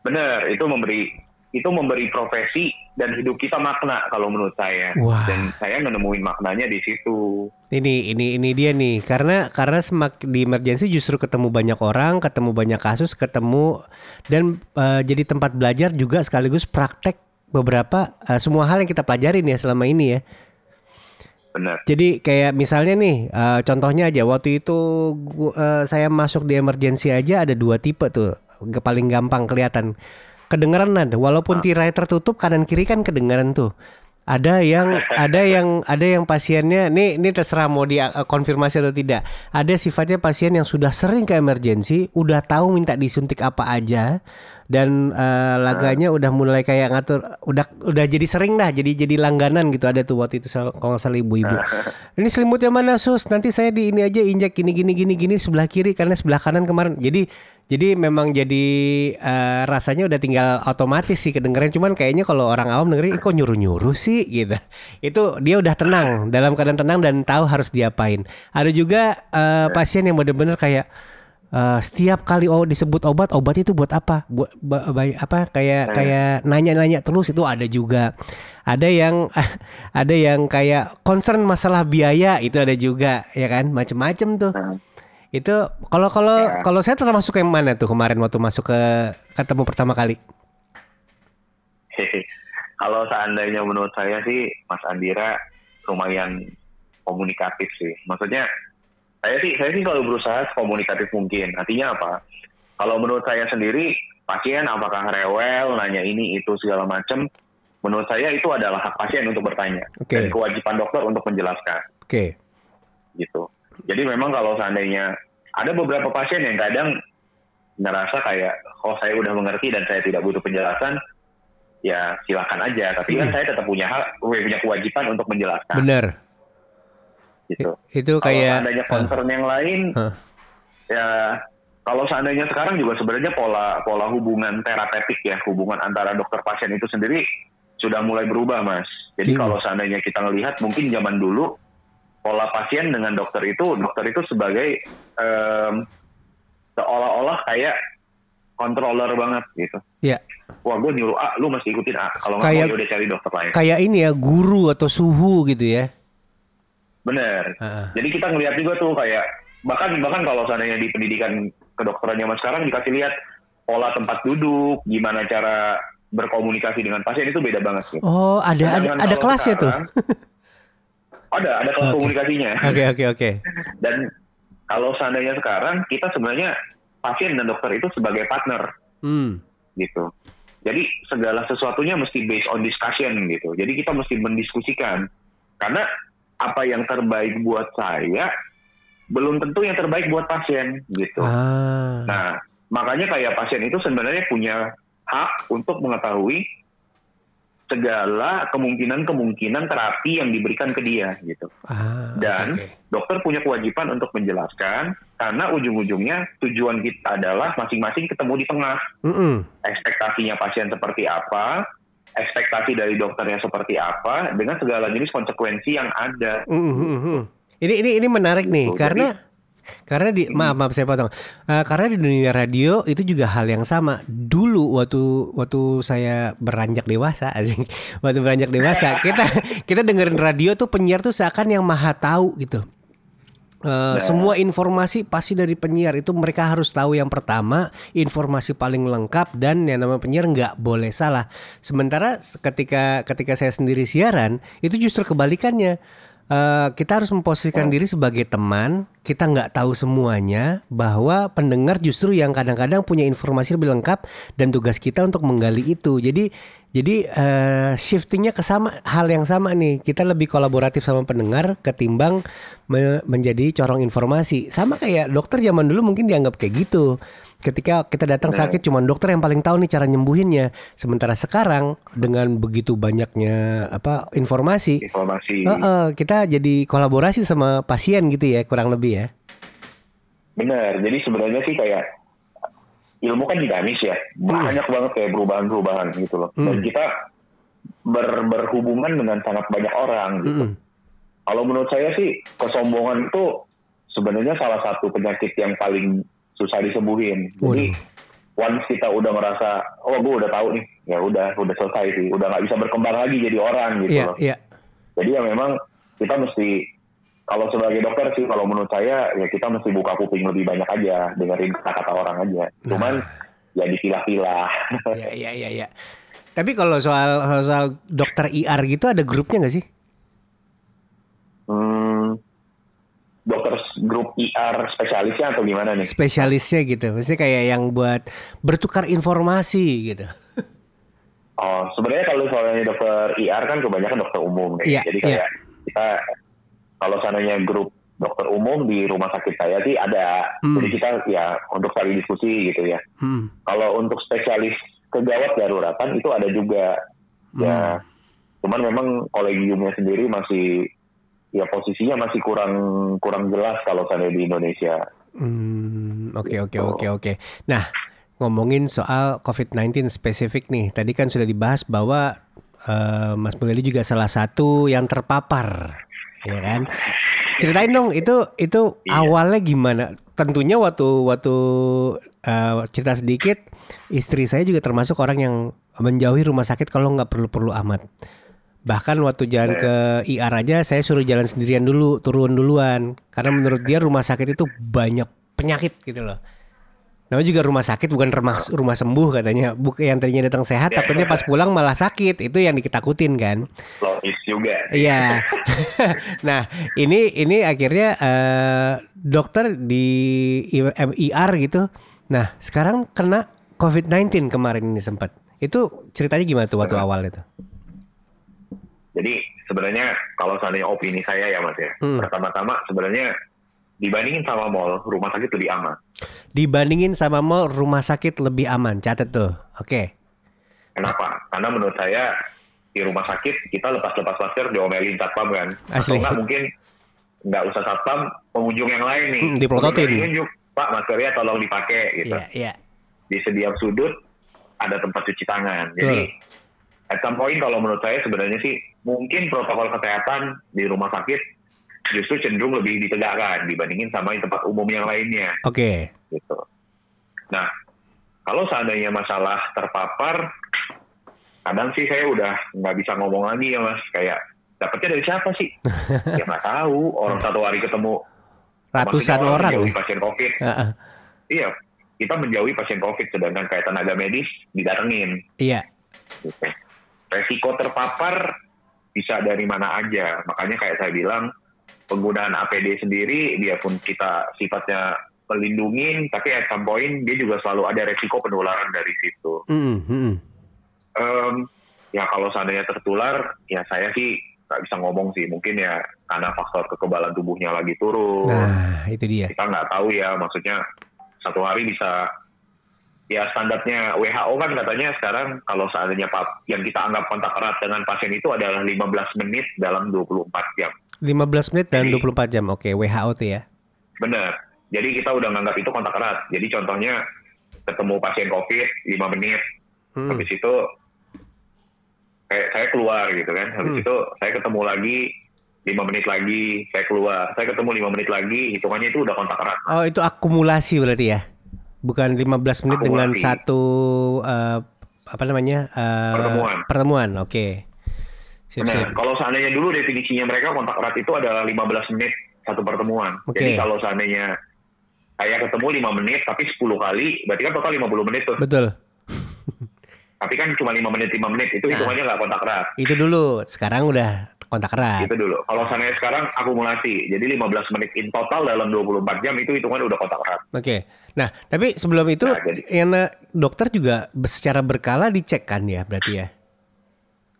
Bener, itu memberi itu memberi profesi dan hidup kita makna kalau menurut saya. Wah. Dan saya nemuin maknanya di situ. Ini ini ini dia nih karena karena semak di emergency justru ketemu banyak orang, ketemu banyak kasus, ketemu dan eh, jadi tempat belajar juga sekaligus praktek beberapa eh, semua hal yang kita pelajarin ya selama ini ya. Bener. Jadi kayak misalnya nih, eh, contohnya aja waktu itu gua, eh, saya masuk di emergency aja ada dua tipe tuh, paling gampang kelihatan. Kedengeran ada, walaupun tirai tertutup kanan kiri kan kedengeran tuh. Ada yang ada yang ada yang pasiennya, nih ini terserah mau dia eh, konfirmasi atau tidak. Ada sifatnya pasien yang sudah sering ke emergency, udah tahu minta disuntik apa aja dan eh, laganya udah mulai kayak ngatur udah udah jadi sering dah jadi jadi langganan gitu ada tuh waktu itu kalau nggak salah ibu-ibu. Ini selimutnya mana sus? Nanti saya di ini aja injak gini gini gini gini sebelah kiri karena sebelah kanan kemarin. Jadi jadi memang jadi eh, rasanya udah tinggal otomatis sih kedengeran. Cuman kayaknya kalau orang awam dengerin "Ih, kok nyuruh nyuruh sih? gitu. Itu dia udah tenang dalam keadaan tenang dan tahu harus diapain. Ada juga eh, pasien yang bener-bener kayak Eh, setiap kali oh disebut obat obat itu buat apa? Buat ba- ba- apa? Kayak kayak nanya-nanya terus itu ada juga. Ada yang ada yang kayak concern masalah biaya itu ada juga ya kan? Macem-macem tuh. Nah, itu kalau kalau Ya. kalau saya termasuk yang mana tuh kemarin waktu masuk ke ketemu pertama kali? Kalau seandainya menurut saya sih Mas Andira lumayan komunikatif sih. Maksudnya saya sih saya sih selalu berusaha komunikatif mungkin. Artinya apa? Kalau menurut saya sendiri pasien apakah rewel, nanya ini itu segala macam, menurut saya itu adalah hak pasien untuk bertanya Oke. dan kewajiban dokter untuk menjelaskan Oke. gitu. Jadi memang kalau seandainya ada beberapa pasien yang kadang ngerasa kayak oh saya udah mengerti dan saya tidak butuh penjelasan, ya silakan aja. Tapi kan Hmm. saya tetap punya hak, punya kewajiban untuk menjelaskan Bener. Gitu. Itu Kalau kayak seandainya concern yang lain, Hah. ya kalau seandainya sekarang juga sebenarnya pola pola hubungan terapeutik ya, hubungan antara dokter pasien itu sendiri sudah mulai berubah, Mas. Jadi Hmm. kalau seandainya kita melihat mungkin zaman dulu pola pasien dengan dokter itu, dokter itu sebagai em, seolah-olah kayak controller banget gitu. ya Wah, gue nyuruh A, lu mesti ikutin A. Kalau nggak Kayak- mau, ya udah cari dokter lain. kayak ini ya guru atau suhu gitu ya. Bener. Heeh. Jadi kita ngelihat juga tuh kayak bahkan bahkan kalau seandainya di pendidikan kedokteran zaman sekarang dikasih lihat pola tempat duduk, gimana cara berkomunikasi dengan pasien itu beda banget sih. Oh, ada ada, Sedangkan ada kelasnya tuh. sekarang- ada ada kelas Oke. komunikasinya. Oke oke oke. Dan kalau seandainya sekarang kita sebenarnya pasien dan dokter itu sebagai partner Hmm. gitu. Jadi segala sesuatunya mesti based on discussion gitu. Jadi kita mesti mendiskusikan. Karena apa yang terbaik buat saya belum tentu yang terbaik buat pasien gitu. Ah. Nah, makanya kayak pasien itu sebenarnya punya hak untuk mengetahui segala kemungkinan-kemungkinan terapi yang diberikan ke dia gitu. Ah, Dan oke. dokter punya kewajiban untuk menjelaskan karena ujung-ujungnya tujuan kita adalah masing-masing ketemu di tengah. Mm-mm. Ekspektasinya pasien seperti apa, ekspektasi dari dokternya seperti apa dengan segala jenis konsekuensi yang ada. Mm, mm, mm, mm. Ini ini ini menarik nih Gitu, karena karena di maaf maaf saya potong. Eh, karena di dunia radio itu juga hal yang sama. Dulu waktu waktu saya beranjak dewasa, waktu beranjak dewasa kita kita dengerin radio tuh penyiar tuh seakan yang maha tahu gitu. Eh, semua informasi pasti dari penyiar itu mereka harus tahu yang pertama informasi paling lengkap dan yang namanya penyiar nggak boleh salah. Sementara ketika ketika saya sendiri siaran itu justru kebalikannya. Eh, kita harus memposisikan diri sebagai teman. Kita nggak tahu semuanya bahwa pendengar justru yang kadang-kadang punya informasi lebih lengkap dan tugas kita untuk menggali itu. Jadi jadi eh, shiftingnya ke sama hal yang sama nih. Kita lebih kolaboratif sama pendengar ketimbang me- menjadi corong informasi. Sama kayak dokter zaman dulu mungkin dianggap kayak gitu. Ketika kita datang Benar. sakit cuma dokter yang paling tahu nih cara nyembuhinnya. Sementara sekarang dengan begitu banyaknya apa informasi, Informasi. Heeh, kita jadi kolaborasi sama pasien gitu ya kurang lebih ya. Benar. Jadi sebenarnya sih kayak ilmu kan dinamis ya. Banyak banget kayak perubahan-perubahan gitu loh. Dan Hmm. kita ber- berhubungan dengan sangat banyak orang gitu. Mm-mm. Kalau menurut saya sih kesombongan itu sebenarnya salah satu penyakit yang paling susah disembuhin. Jadi once kita udah ngerasa, oh gue udah tahu nih, ya udah udah selesai sih, udah nggak bisa berkembang lagi jadi orang gitu loh. iya. Jadi ya memang kita mesti kalau sebagai dokter sih kalau menurut saya ya kita mesti buka kuping lebih banyak aja dengerin kata-kata orang aja. Cuman ya dipilah-pilah. Iya, iya, iya, iya. Tapi kalau soal soal dokter IR gitu ada grupnya nggak sih? hmm, dokter grup IR spesialisnya atau gimana nih? Spesialisnya gitu. Maksudnya kayak yang buat bertukar informasi gitu. Oh, sebenarnya kalau soalnya dokter IR kan kebanyakan dokter umum nih. Iya, Jadi iya. kayak kita kalau seandainya grup dokter umum di rumah sakit saya sih ada. Hmm. Jadi kita ya untuk saling diskusi gitu ya. Hmm. Kalau untuk spesialis kegawat daruratan itu ada juga. Ya, cuman memang kolegiumnya sendiri masih ya posisinya masih kurang kurang jelas kalau seandainya di Indonesia. Hmm, oke oke Gitu. oke oke. Nah, ngomongin soal COVID-19 spesifik nih. Tadi kan sudah dibahas bahwa eh, Mas Mulyadi juga salah satu yang terpapar, ya kan? Ceritain dong itu itu Iya. awalnya gimana? Tentunya waktu waktu eh, cerita sedikit, istri saya juga termasuk orang yang menjauhi rumah sakit kalau nggak perlu-perlu amat. Bahkan waktu jalan ke IR aja saya suruh jalan sendirian dulu, turun duluan. Karena menurut dia rumah sakit itu banyak penyakit gitu loh. Namanya juga rumah sakit bukan rumah rumah sembuh katanya. Bukan yang tadinya datang sehat, Ya. takutnya pas pulang malah sakit. Itu yang diketakutin kan. logis juga. Iya. nah, ini ini akhirnya eh, dokter di IR gitu. Nah, sekarang kena COVID-19 kemarin ini sempat. Itu ceritanya gimana tuh waktu awal itu? Jadi sebenarnya kalau seandainya opini saya ya mas ya, Hmm. pertama-tama sebenarnya dibandingin sama mall, rumah sakit lebih aman. Dibandingin sama mall, rumah sakit lebih aman. Catat tuh. Oke. Kenapa? Karena menurut saya di rumah sakit kita lepas-lepas masker diomelin satpam kan. Asli. Atau enggak mungkin nggak usah satpam, pengunjung yang lain nih. Hmm, diprototin. Pengunjung Tunjuk, Pak maskernya tolong dipakai gitu. Iya, iya. Di setiap sudut ada tempat cuci tangan. Jadi at some point kalau menurut saya sebenarnya sih mungkin protokol kesehatan di rumah sakit justru cenderung lebih ditegakkan dibandingin sama tempat umum yang lainnya Oke. gitu. Nah, kalau seandainya masalah terpapar, kadang sih saya udah nggak bisa ngomong lagi ya mas, kayak dapetnya dari siapa sih? ya nggak tahu. Orang satu hari ketemu Ratusan maksudnya orang. menjauhi pasien COVID. Heeh. Iya, kita menjauhi pasien COVID, sedangkan kayak tenaga medis didatengin. Iya. Gitu. Resiko terpapar bisa dari mana aja. Makanya kayak saya bilang, penggunaan APD sendiri, dia pun kita sifatnya melindungi, tapi at some point dia juga selalu ada resiko penularan dari situ. Mm, mm. Em, ya kalau seandainya tertular, ya saya sih nggak bisa ngomong sih. Mungkin ya karena faktor kekebalan tubuhnya lagi turun. Nah, itu dia. Kita nggak tahu ya, maksudnya satu hari bisa ya standarnya WHO kan katanya sekarang kalau seandainya yang kita anggap kontak erat dengan pasien itu adalah 15 menit dalam 24 jam. 15 menit dan Jadi- 24 jam. Oke, WHO tuh ya. Benar. Jadi kita udah nganggap itu kontak erat. Jadi contohnya ketemu pasien COVID 5 menit, Hmm. habis itu kayak saya keluar gitu kan. Habis Hmm. itu saya ketemu lagi 5 menit lagi, saya keluar. Saya ketemu 5 menit lagi, hitungannya itu udah kontak erat. Oh, itu akumulasi berarti ya. Bukan 15 menit dengan Akumulasi. satu eh, apa namanya? eh, Pertemuan. Pertemuan. Oke. Benar. sip. Kalau seandainya dulu definisinya mereka kontak erat itu adalah 15 menit satu pertemuan. Oke. Jadi kalau seandainya saya ketemu 5 menit tapi 10 kali, berarti kan total 50 menit tuh. Betul. Tapi kan cuma 5 menit 5 menit itu Nah. hitungannya nggak kontak erat. Itu dulu. Sekarang udah kontak erat. Itu dulu. Kalau seandainya sekarang akumulasi, jadi 15 menit in total dalam 24 jam itu hitungannya udah kontak erat. Oke. Nah, tapi sebelum itu Nah, jadi- dokter juga secara berkala dicek kan ya, berarti ya.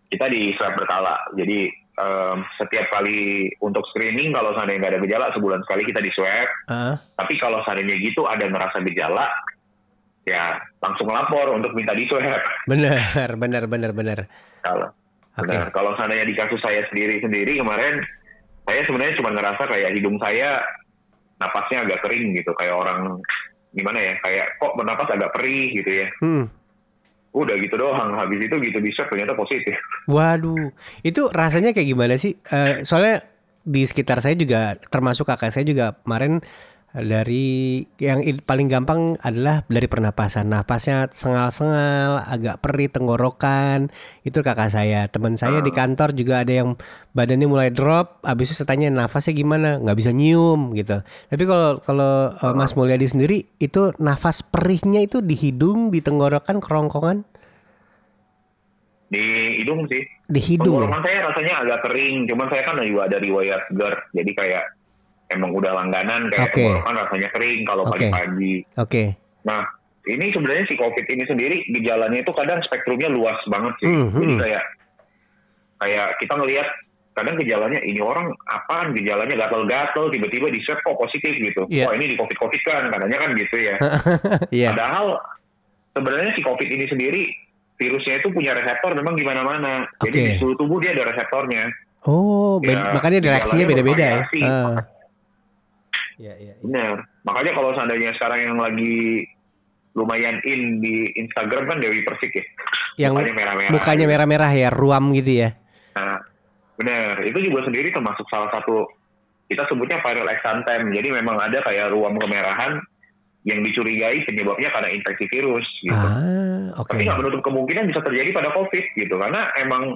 Kita di swab berkala. Jadi em, setiap kali untuk screening kalau seandainya nggak ada gejala sebulan sekali kita di swab. Heeh. Tapi kalau seandainya gitu ada ngerasa gejala, ya langsung lapor untuk minta di swab. bener, bener, bener, bener. Kalau Oke. benar. kalau seandainya di kasus saya sendiri sendiri kemarin, saya sebenarnya cuma ngerasa kayak hidung saya napasnya agak kering gitu, kayak orang gimana ya, kayak kok bernapas agak perih gitu ya. Hmm. Udah gitu doang, habis itu gitu di swab ternyata positif. Waduh, itu rasanya kayak gimana sih? Eh, soalnya di sekitar saya juga, termasuk kakak saya juga kemarin dari yang paling gampang adalah dari pernapasan. Napasnya sengal-sengal, agak perih tenggorokan. Itu kakak saya. Teman saya di kantor juga ada yang badannya mulai drop. Habis itu saya tanya nafasnya gimana? Nggak bisa nyium gitu. Tapi kalau kalau eh, Mas Mulyadi sendiri itu nafas perihnya itu di hidung, di tenggorokan, kerongkongan, Di hidung sih. di hidung ya. Tenggorokan saya rasanya agak kering, cuman saya kan juga ada riwayat GERD, jadi kayak emang udah langganan kayak Oke. tenggorokan rasanya kering kalau Oke. pagi-pagi. Oke. Nah, ini sebenarnya si COVID ini sendiri gejalanya itu kadang spektrumnya luas banget sih. Hmm, Jadi kayak kayak kita ngelihat kadang gejalanya ini orang apaan gejalanya gatal-gatal tiba-tiba di swab kok positif gitu. Iya. Wah ini di COVID COVID kan katanya kan gitu ya. Iya. Padahal sebenarnya si COVID ini sendiri virusnya itu punya reseptor memang di mana-mana. Jadi Oke. di seluruh tubuh dia ada reseptornya. Oh, Ya, makanya reaksinya beda-beda ya. bervariasi. Iya, iya, iya. Benar. Makanya kalau seandainya sekarang yang lagi lumayan in di Instagram kan Dewi Persik ya. Yang Mukanya merah-merah. mukanya merah-merah ya, ruam gitu ya. Nah, benar. Itu juga sendiri termasuk salah satu kita sebutnya viral exanthem. Jadi memang ada kayak ruam kemerahan yang dicurigai penyebabnya karena infeksi virus gitu. Ah, oke. Tapi nggak menutup kemungkinan bisa terjadi pada COVID gitu. Karena emang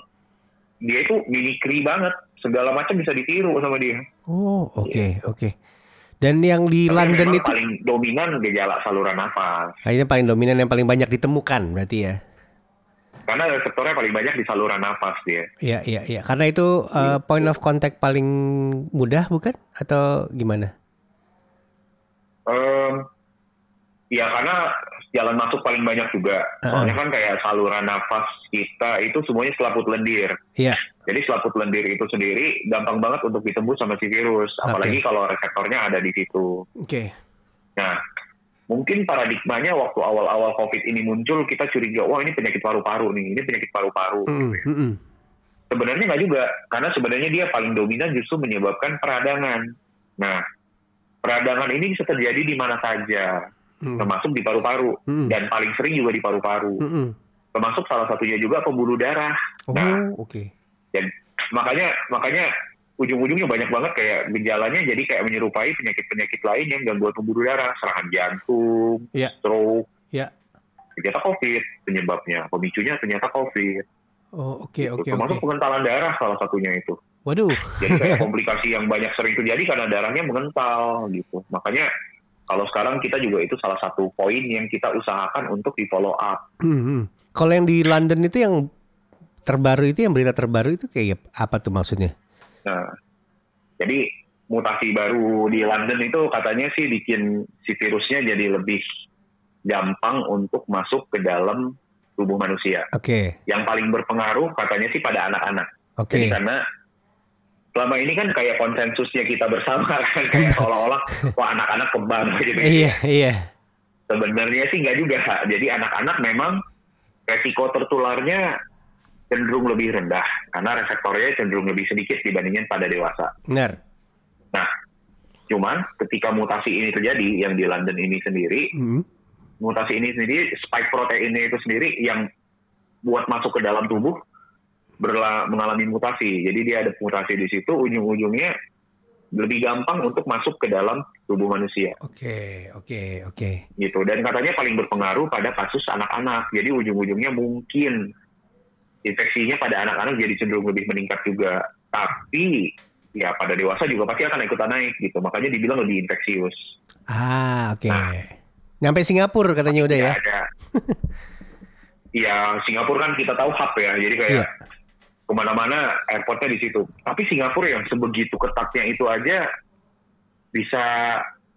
dia itu mimikri banget. Segala macam bisa ditiru sama dia. Oh, oke, Iya. oke. Dan yang di Tapi London itu paling dominan gejala saluran nafas. kayaknya paling dominan yang paling banyak ditemukan berarti ya. Karena reseptornya paling banyak di saluran nafas dia. Iya, iya, iya. Karena itu uh, point of contact paling mudah bukan? Atau gimana? Em, ya karena jalan masuk paling banyak juga. Soalnya kan kayak saluran nafas kita itu semuanya selaput lendir. Iya. Jadi selaput lendir itu sendiri gampang banget untuk ditembus sama si virus. Apalagi kalau reseptornya ada di situ. Oke. Nah, mungkin paradigmanya waktu awal-awal COVID ini muncul, kita curiga, wah ini penyakit paru-paru nih, ini penyakit paru-paru. Mm, mm, mm. Sebenarnya nggak juga, karena sebenarnya dia paling dominan justru menyebabkan peradangan. Nah, peradangan ini bisa terjadi di mana saja, Mm. termasuk di paru-paru, Mm. dan paling sering juga di paru-paru. Mm, mm. Termasuk salah satunya juga pembuluh darah. Oh, Nah, oke. Dan makanya makanya ujung-ujungnya banyak banget kayak gejalanya jadi kayak menyerupai penyakit-penyakit lain yang gangguan pembuluh darah, serangan jantung, Iya. stroke, Iya. ternyata COVID penyebabnya, pemicunya ternyata COVID. Oh, oke, Gitu. oke, Termasuk oke. pengentalan darah salah satunya itu. Waduh. Jadi kayak komplikasi yang banyak sering terjadi karena darahnya mengental gitu. Makanya kalau sekarang kita juga itu salah satu poin yang kita usahakan untuk di follow up. Hmm, hmm. Kalau yang di London itu yang terbaru itu yang berita terbaru itu kayak apa tuh maksudnya? Nah, jadi mutasi baru di London itu katanya sih bikin si virusnya jadi lebih gampang untuk masuk ke dalam tubuh manusia. Oke, Yang paling berpengaruh katanya sih pada anak-anak. oke. Jadi karena selama ini kan kayak konsensusnya kita bersama kan kayak seolah-olah wah anak-anak kebal gitu. Iya, iya. Sebenarnya sih nggak juga. Jadi anak-anak memang resiko tertularnya cenderung lebih rendah karena reseptornya cenderung lebih sedikit dibandingin pada dewasa. Benar. Nah, cuman ketika mutasi ini terjadi yang di London ini sendiri, Hmm. mutasi ini sendiri spike proteinnya itu sendiri yang buat masuk ke dalam tubuh berla mengalami mutasi. Jadi dia ada mutasi di situ, ujung-ujungnya lebih gampang untuk masuk ke dalam tubuh manusia Oke, oke, oke. gitu. Dan katanya paling berpengaruh pada kasus anak-anak. Jadi ujung-ujungnya mungkin infeksinya pada anak-anak jadi cenderung lebih meningkat juga. Tapi ya pada dewasa juga pasti akan ikutan naik gitu. Makanya dibilang lebih infeksius. Ah, oke. Nah. Nyampe Singapura katanya udah ya. ada. Ya Singapura kan kita tahu hub ya, jadi kayak Iya. ke mana-mana airportnya di situ. Tapi Singapura yang sebegitu ketatnya itu aja bisa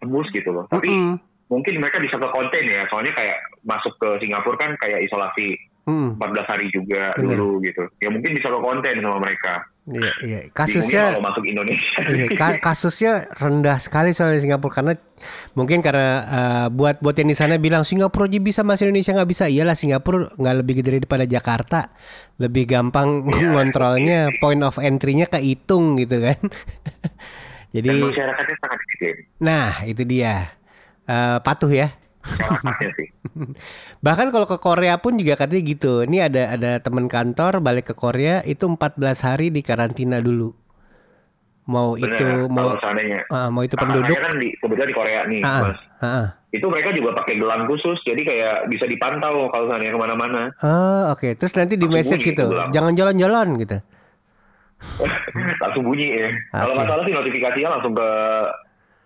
tembus gitu loh. Tapi Mm-mm. mungkin mereka bisa ke konten ya, soalnya kayak masuk ke Singapura kan kayak isolasi Mm. 14 hari juga Bener. dulu gitu. Ya mungkin bisa ke konten sama mereka. Iya, iya. Bingungnya Kasusnya kalau masuk Indonesia. Iya, ka- kasusnya rendah sekali soal di Singapura karena mungkin karena eh, buat buat yang di sana bilang Singapura aja bisa masuk Indonesia nggak bisa iyalah Singapura nggak lebih gede daripada Jakarta lebih gampang Iya, ngontrolnya point of entry-nya kehitung gitu kan Dan jadi masyarakatnya sangat disiplin. nah itu dia Eh, patuh ya sih. bahkan kalau ke Korea pun juga katanya gitu ini ada ada teman kantor balik ke Korea itu 14 hari di karantina dulu mau Bener, itu mau kalau seandainya. ah, mau itu penduduk kan di, kebetulan di Korea nih, ah, Mas. ah, ah. itu mereka juga pakai gelang khusus jadi kayak bisa dipantau kalau seandainya ke mana-mana Oh, oke. Terus nanti di message gitu. itu gelang. Jangan jalan-jalan gitu. langsung bunyi ya kalau Oke. nggak salah sih notifikasinya langsung ke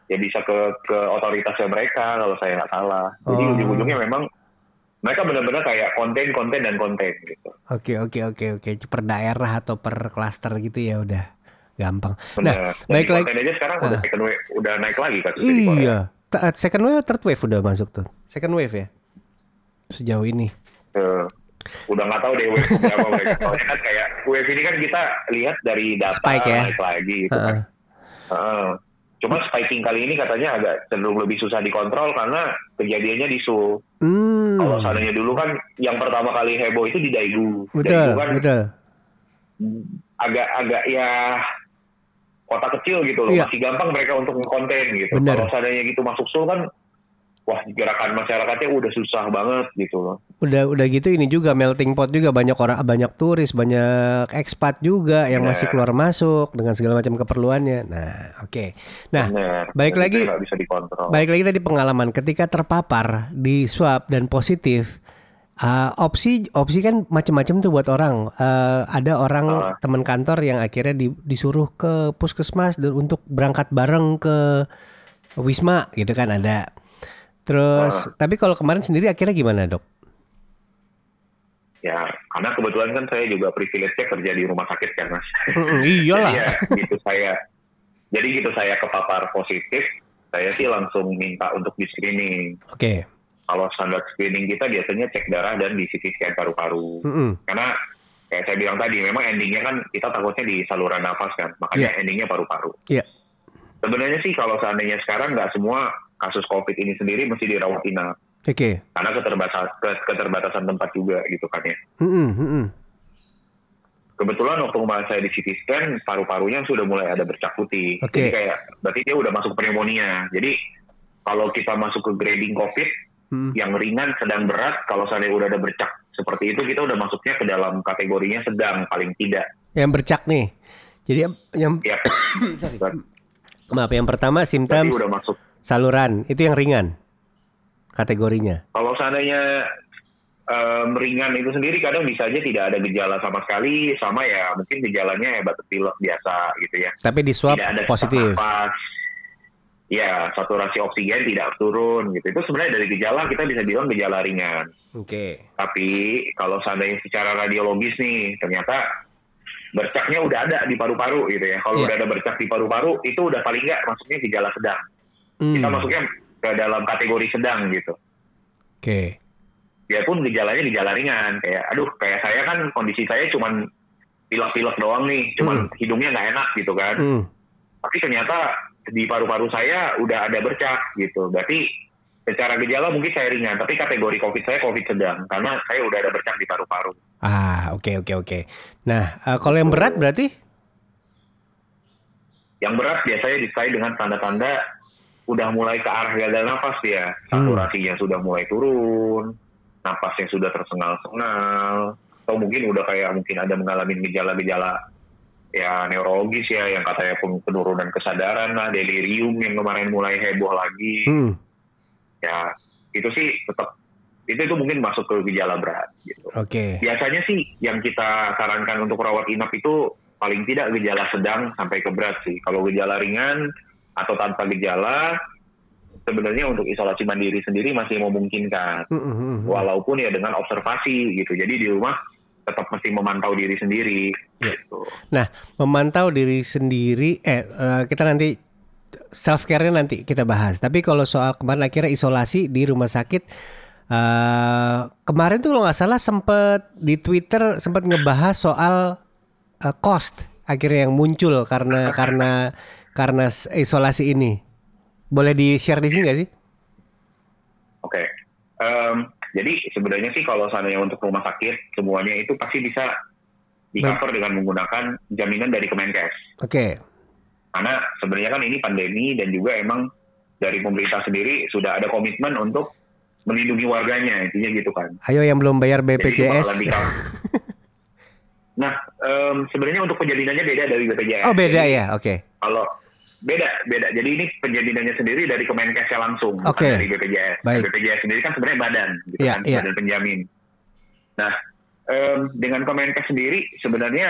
ya bisa ke ke otoritasnya mereka kalau saya nggak salah jadi Oh. ujung-ujungnya memang mereka benar-benar kayak konten konten dan konten gitu Oke, oke, oke, oke. Per daerah atau per klaster gitu ya udah gampang. Nah, benar Dan baik lagi. aja sekarang udah Ah. second wave udah naik lagi Korea. Iya. Ta- Second wave, third wave udah masuk tuh. Second wave ya. Sejauh ini. Eh, udah nggak tahu deh wave berapa mereka soalnya kan kayak wave ini kan kita lihat dari data Spike ya. naik lagi gitu kan Heeh. Heeh. Cuma spiking kali ini katanya agak cenderung lebih susah dikontrol karena kejadiannya di Seoul. Hmm. Kalau seandainya dulu kan yang pertama kali heboh itu di Daegu. Betul, Daegu kan betul. agak-agak ya kota kecil gitu loh. Iya. Masih gampang mereka untuk konten gitu. Kalau seandainya gitu masuk Seoul kan wah gerakan masyarakatnya udah susah banget gitu loh. Udah udah gitu ini juga melting pot juga banyak orang banyak turis, banyak ekspat juga yang Benar. masih keluar masuk dengan segala macam keperluannya. Nah, oke. Nah, Benar. baik Dan lagi- bisa dikontrol. Baik lagi tadi pengalaman ketika terpapar di swab dan positif uh, opsi opsi kan macam-macam tuh buat orang. Uh, ada orang Ah. teman kantor yang akhirnya di- disuruh ke puskesmas dan untuk berangkat bareng ke Wisma gitu kan ada. Terus tapi kalau kemarin sendiri akhirnya gimana dok? Ya, karena kebetulan kan saya juga privilege-nya kerja di rumah sakit kan mas. Mm, iyalah. Jadi ya, gitu saya. Jadi gitu saya kepapar positif, saya sih langsung minta untuk di screening. Oke. Kalau standar screening kita biasanya cek darah dan di CT scan paru-paru. Karena kayak saya bilang tadi, memang endingnya kan kita takutnya di saluran nafas kan, makanya Iya. endingnya paru-paru. Iya. Sebenarnya sih kalau seandainya sekarang nggak semua kasus COVID ini sendiri mesti dirawat inap. Oke. Karena keterbatasan, keterbatasan tempat juga gitu kan ya. Mm-mm, mm-mm. Kebetulan waktu kemarin saya di CT scan, paru-parunya sudah mulai ada bercak putih. Oke. Jadi kayak, berarti dia udah masuk pneumonia. Jadi kalau kita masuk ke grading COVID, Mm. yang ringan, sedang berat, kalau saya udah ada bercak seperti itu, kita udah masuknya ke dalam kategorinya sedang, paling tidak. Yang bercak nih. Jadi yang Ya, sorry. berarti Maaf, yang pertama symptoms udah masuk. Saluran itu yang ringan kategorinya. Kalau seandainya em, ringan itu sendiri kadang bisa aja tidak ada gejala sama sekali, sama ya mungkin gejalanya ya batuk pilek biasa gitu ya. Tapi di swab tidak ada positif. nafas. Ya, saturasi oksigen tidak turun gitu. Itu sebenarnya dari gejala kita bisa bilang gejala ringan. Oke. Tapi kalau seandainya secara radiologis nih, ternyata bercaknya udah ada di paru-paru gitu ya. Kalau Iya. udah ada bercak di paru-paru, itu udah paling nggak masuknya gejala sedang. Hmm. Kita masuknya ke dalam kategori sedang gitu. Oke. Biarpun gejalanya gejala ringan, kayak aduh kayak saya kan kondisi saya cuman pilek-pilek doang nih, cuman hidungnya nggak enak gitu kan. Hmm. Tapi ternyata di paru-paru saya udah ada bercak gitu. Berarti secara gejala mungkin saya ringan, tapi kategori COVID saya COVID sedang karena saya udah ada bercak di paru-paru. Ah, oke oke oke. Nah, eh, kalau yang berat berarti? Yang berat biasanya disertai dengan tanda-tanda udah mulai ke arah gagal nafas ya. Saturasinya sudah mulai turun, napasnya sudah tersengal-sengal, atau mungkin udah kayak mungkin ada mengalami gejala-gejala ya neurologis ya yang katanya pun penurunan kesadaran lah, delirium yang kemarin mulai heboh lagi. Hmm. Ya, itu sih tetap itu itu mungkin masuk ke gejala berat gitu. Oke. Biasanya sih yang kita sarankan untuk rawat inap itu paling tidak gejala sedang sampai ke berat sih. Kalau gejala ringan atau tanpa gejala, sebenarnya untuk isolasi mandiri sendiri masih memungkinkan. Hmm, hmm, hmm. Walaupun ya dengan observasi gitu. Jadi di rumah tetap mesti memantau diri sendiri. Iya. Gitu. Nah, memantau diri sendiri, eh eh, kita nanti self care-nya nanti kita bahas. Tapi kalau soal kemarin akhirnya isolasi di rumah sakit, eh kemarin tuh kalau nggak salah sempet di Twitter sempat ngebahas soal eh, cost akhirnya yang muncul karena karena karena isolasi ini. Boleh di share di sini nggak sih? Oke. Em, jadi sebenarnya sih kalau seandainya untuk rumah sakit semuanya itu pasti bisa di cover dengan menggunakan jaminan dari Kemenkes. Oke. Karena sebenarnya kan ini pandemi dan juga emang dari pemerintah sendiri sudah ada komitmen untuk melindungi warganya intinya gitu kan. Ayo yang belum bayar BPJS. nah em, sebenarnya untuk penjaminannya beda dari BPJS. Oh beda Jadi ya, oke. Kalau beda beda. Jadi ini penjaminannya sendiri dari Kemenkesnya langsung bukan Oke. dari BPJS. Baik. BPJS sendiri kan sebenarnya badan gitu Iya, kan, iya. badan penjamin. Nah, em, dengan Kemenkes sendiri sebenarnya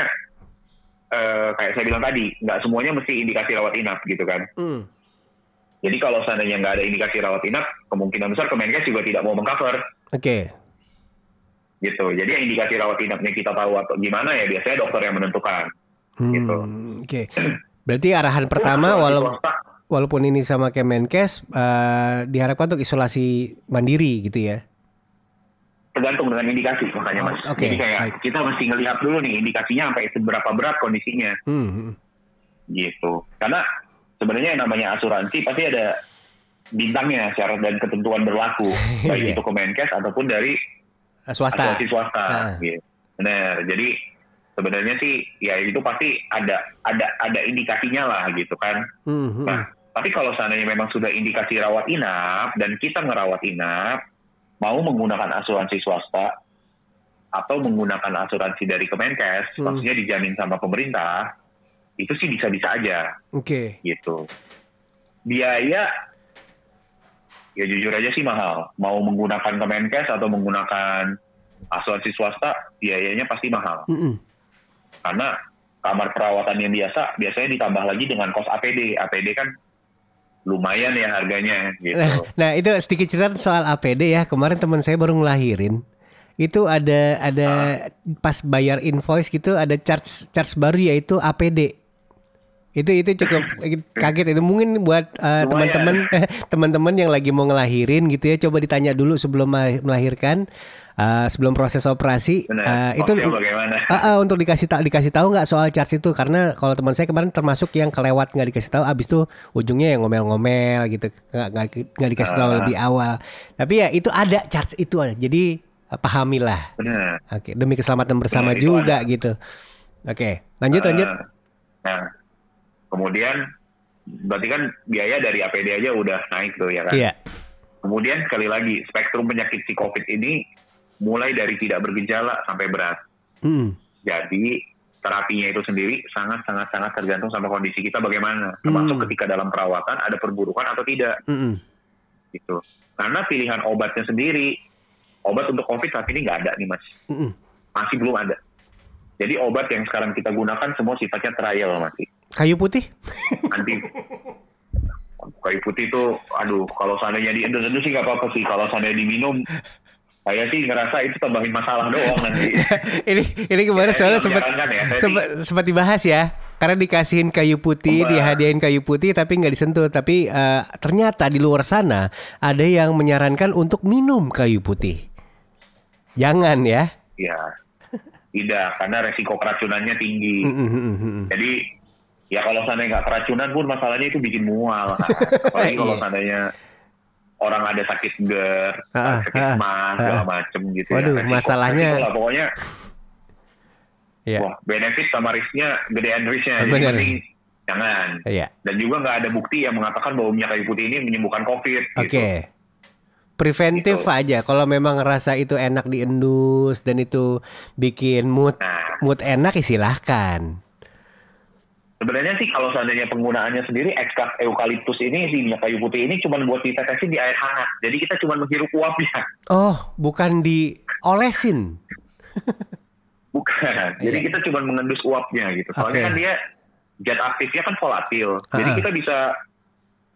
eh, kayak saya bilang tadi, nggak semuanya mesti indikasi rawat inap gitu kan. Hmm. Jadi kalau seandainya nggak ada indikasi rawat inap, kemungkinan besar Kemenkes juga tidak mau mengcover Oke. gitu. Jadi yang indikasi rawat inapnya kita tahu atau gimana ya biasanya dokter yang menentukan. Hmm, Gitu. Oke. Berarti arahan pertama Kalau di walau swasta, walaupun ini sama Kemenkes eh, diharapkan untuk isolasi mandiri gitu ya. tergantung dengan indikasi makanya Oh, mas. oke, Jadi kayak baik. kita mesti ngelihat dulu nih indikasinya sampai seberapa berat kondisinya Hmm, hmm. gitu. Karena sebenarnya yang namanya asuransi pasti ada bintangnya syarat dan ketentuan berlaku baik Iya. itu Kemenkes ataupun dari swasta. asuransi swasta. Ah. Gitu. Benar. Jadi sebenarnya sih ya itu pasti ada ada ada indikasinya lah gitu kan. Hmm, hmm. Nah, tapi kalau seandainya memang sudah indikasi rawat inap dan kita ngerawat inap, mau menggunakan asuransi swasta atau menggunakan asuransi dari Kemenkes, Hmm. maksudnya dijamin sama pemerintah, itu sih bisa-bisa aja Oke. gitu. Biaya ya jujur aja sih mahal. Mau menggunakan Kemenkes atau menggunakan asuransi swasta, biayanya pasti mahal. Hmm, hmm. Karena kamar perawatan yang biasa biasanya ditambah lagi dengan kos APD. APD kan lumayan ya harganya gitu. Nah, nah itu sedikit cerita soal APD ya. Kemarin teman saya baru ngelahirin. Itu ada ada pas bayar invoice gitu ada charge charge baru yaitu APD. Itu itu cukup kaget. Itu mungkin buat uh, teman-teman teman-teman yang lagi mau ngelahirin gitu ya coba ditanya dulu sebelum mel- melahirkan uh, sebelum proses operasi. Benar. uh, itu bagaimana? Ah, ah, untuk dikasih tahu dikasih tahu nggak soal charge itu? Karena kalau teman saya kemarin termasuk yang kelewat nggak dikasih tahu abis itu ujungnya yang ngomel-ngomel gitu nggak nggak dikasih tahu Ah. lebih awal. Tapi ya itu ada charge itu jadi pahamilah. Oke demi keselamatan bersama Benar, juga gitu. Oke lanjut lanjut. Eh, Nah, kemudian berarti kan biaya dari APD aja udah naik tuh ya kan. iya Kemudian sekali lagi spektrum penyakit si COVID ini mulai dari tidak bergejala sampai berat. Mm. Jadi terapinya itu sendiri sangat sangat sangat tergantung sama kondisi kita bagaimana. Termasuk Hmm. ketika dalam perawatan ada perburukan atau tidak Mm-mm. gitu. Karena pilihan obatnya sendiri, obat untuk COVID saat ini nggak ada nih mas, Mm-mm. masih belum ada. Jadi obat yang sekarang kita gunakan semua sifatnya trial masih. Kayu putih Anti kayu putih itu, aduh kalau seandainya di Indonesia sih nggak apa-apa sih. Kalau seandainya diminum, saya sih ngerasa itu tambahin masalah doang nanti. ini ini kemarin Ya, soalnya sempat ya, sempat sempat dibahas ya karena dikasihin kayu putih Sempat. dihadiahin kayu putih tapi nggak disentuh tapi eh, ternyata di luar sana ada yang menyarankan untuk minum kayu putih jangan ya Ya, tidak karena resiko keracunannya tinggi. Mm, mm, mm, mm. Jadi ya kalau seandainya nggak keracunan pun masalahnya itu bikin mual. Kan? Apalagi kalau Iya. seandainya orang ada sakit GERD, Ah, sakit ah, mah segala ah. macem gitu Waduh, ya. Resiko- masalahnya- resiko lah, pokoknya ya wah benefit sama risknya gedean risknya. Jadi Bener. mending jangan. ya Dan juga nggak ada bukti yang mengatakan bahwa minyak kayu putih ini menyembuhkan COVID. oke Gitu. preventif Gitu. aja kalau memang rasa itu enak diendus dan itu bikin mood Nah, mood enak ya silahkan sebenarnya sih kalau seandainya penggunaannya sendiri ekstrak eukaliptus ini si minyak kayu putih ini cuma buat ditetesin di air hangat. Jadi kita cuma menghirup uapnya. oh bukan diolesin Bukan. Jadi Iya. kita cuma mengendus uapnya gitu. Soalnya Oke. kan dia zat aktifnya kan volatil. Jadi Ah. kita bisa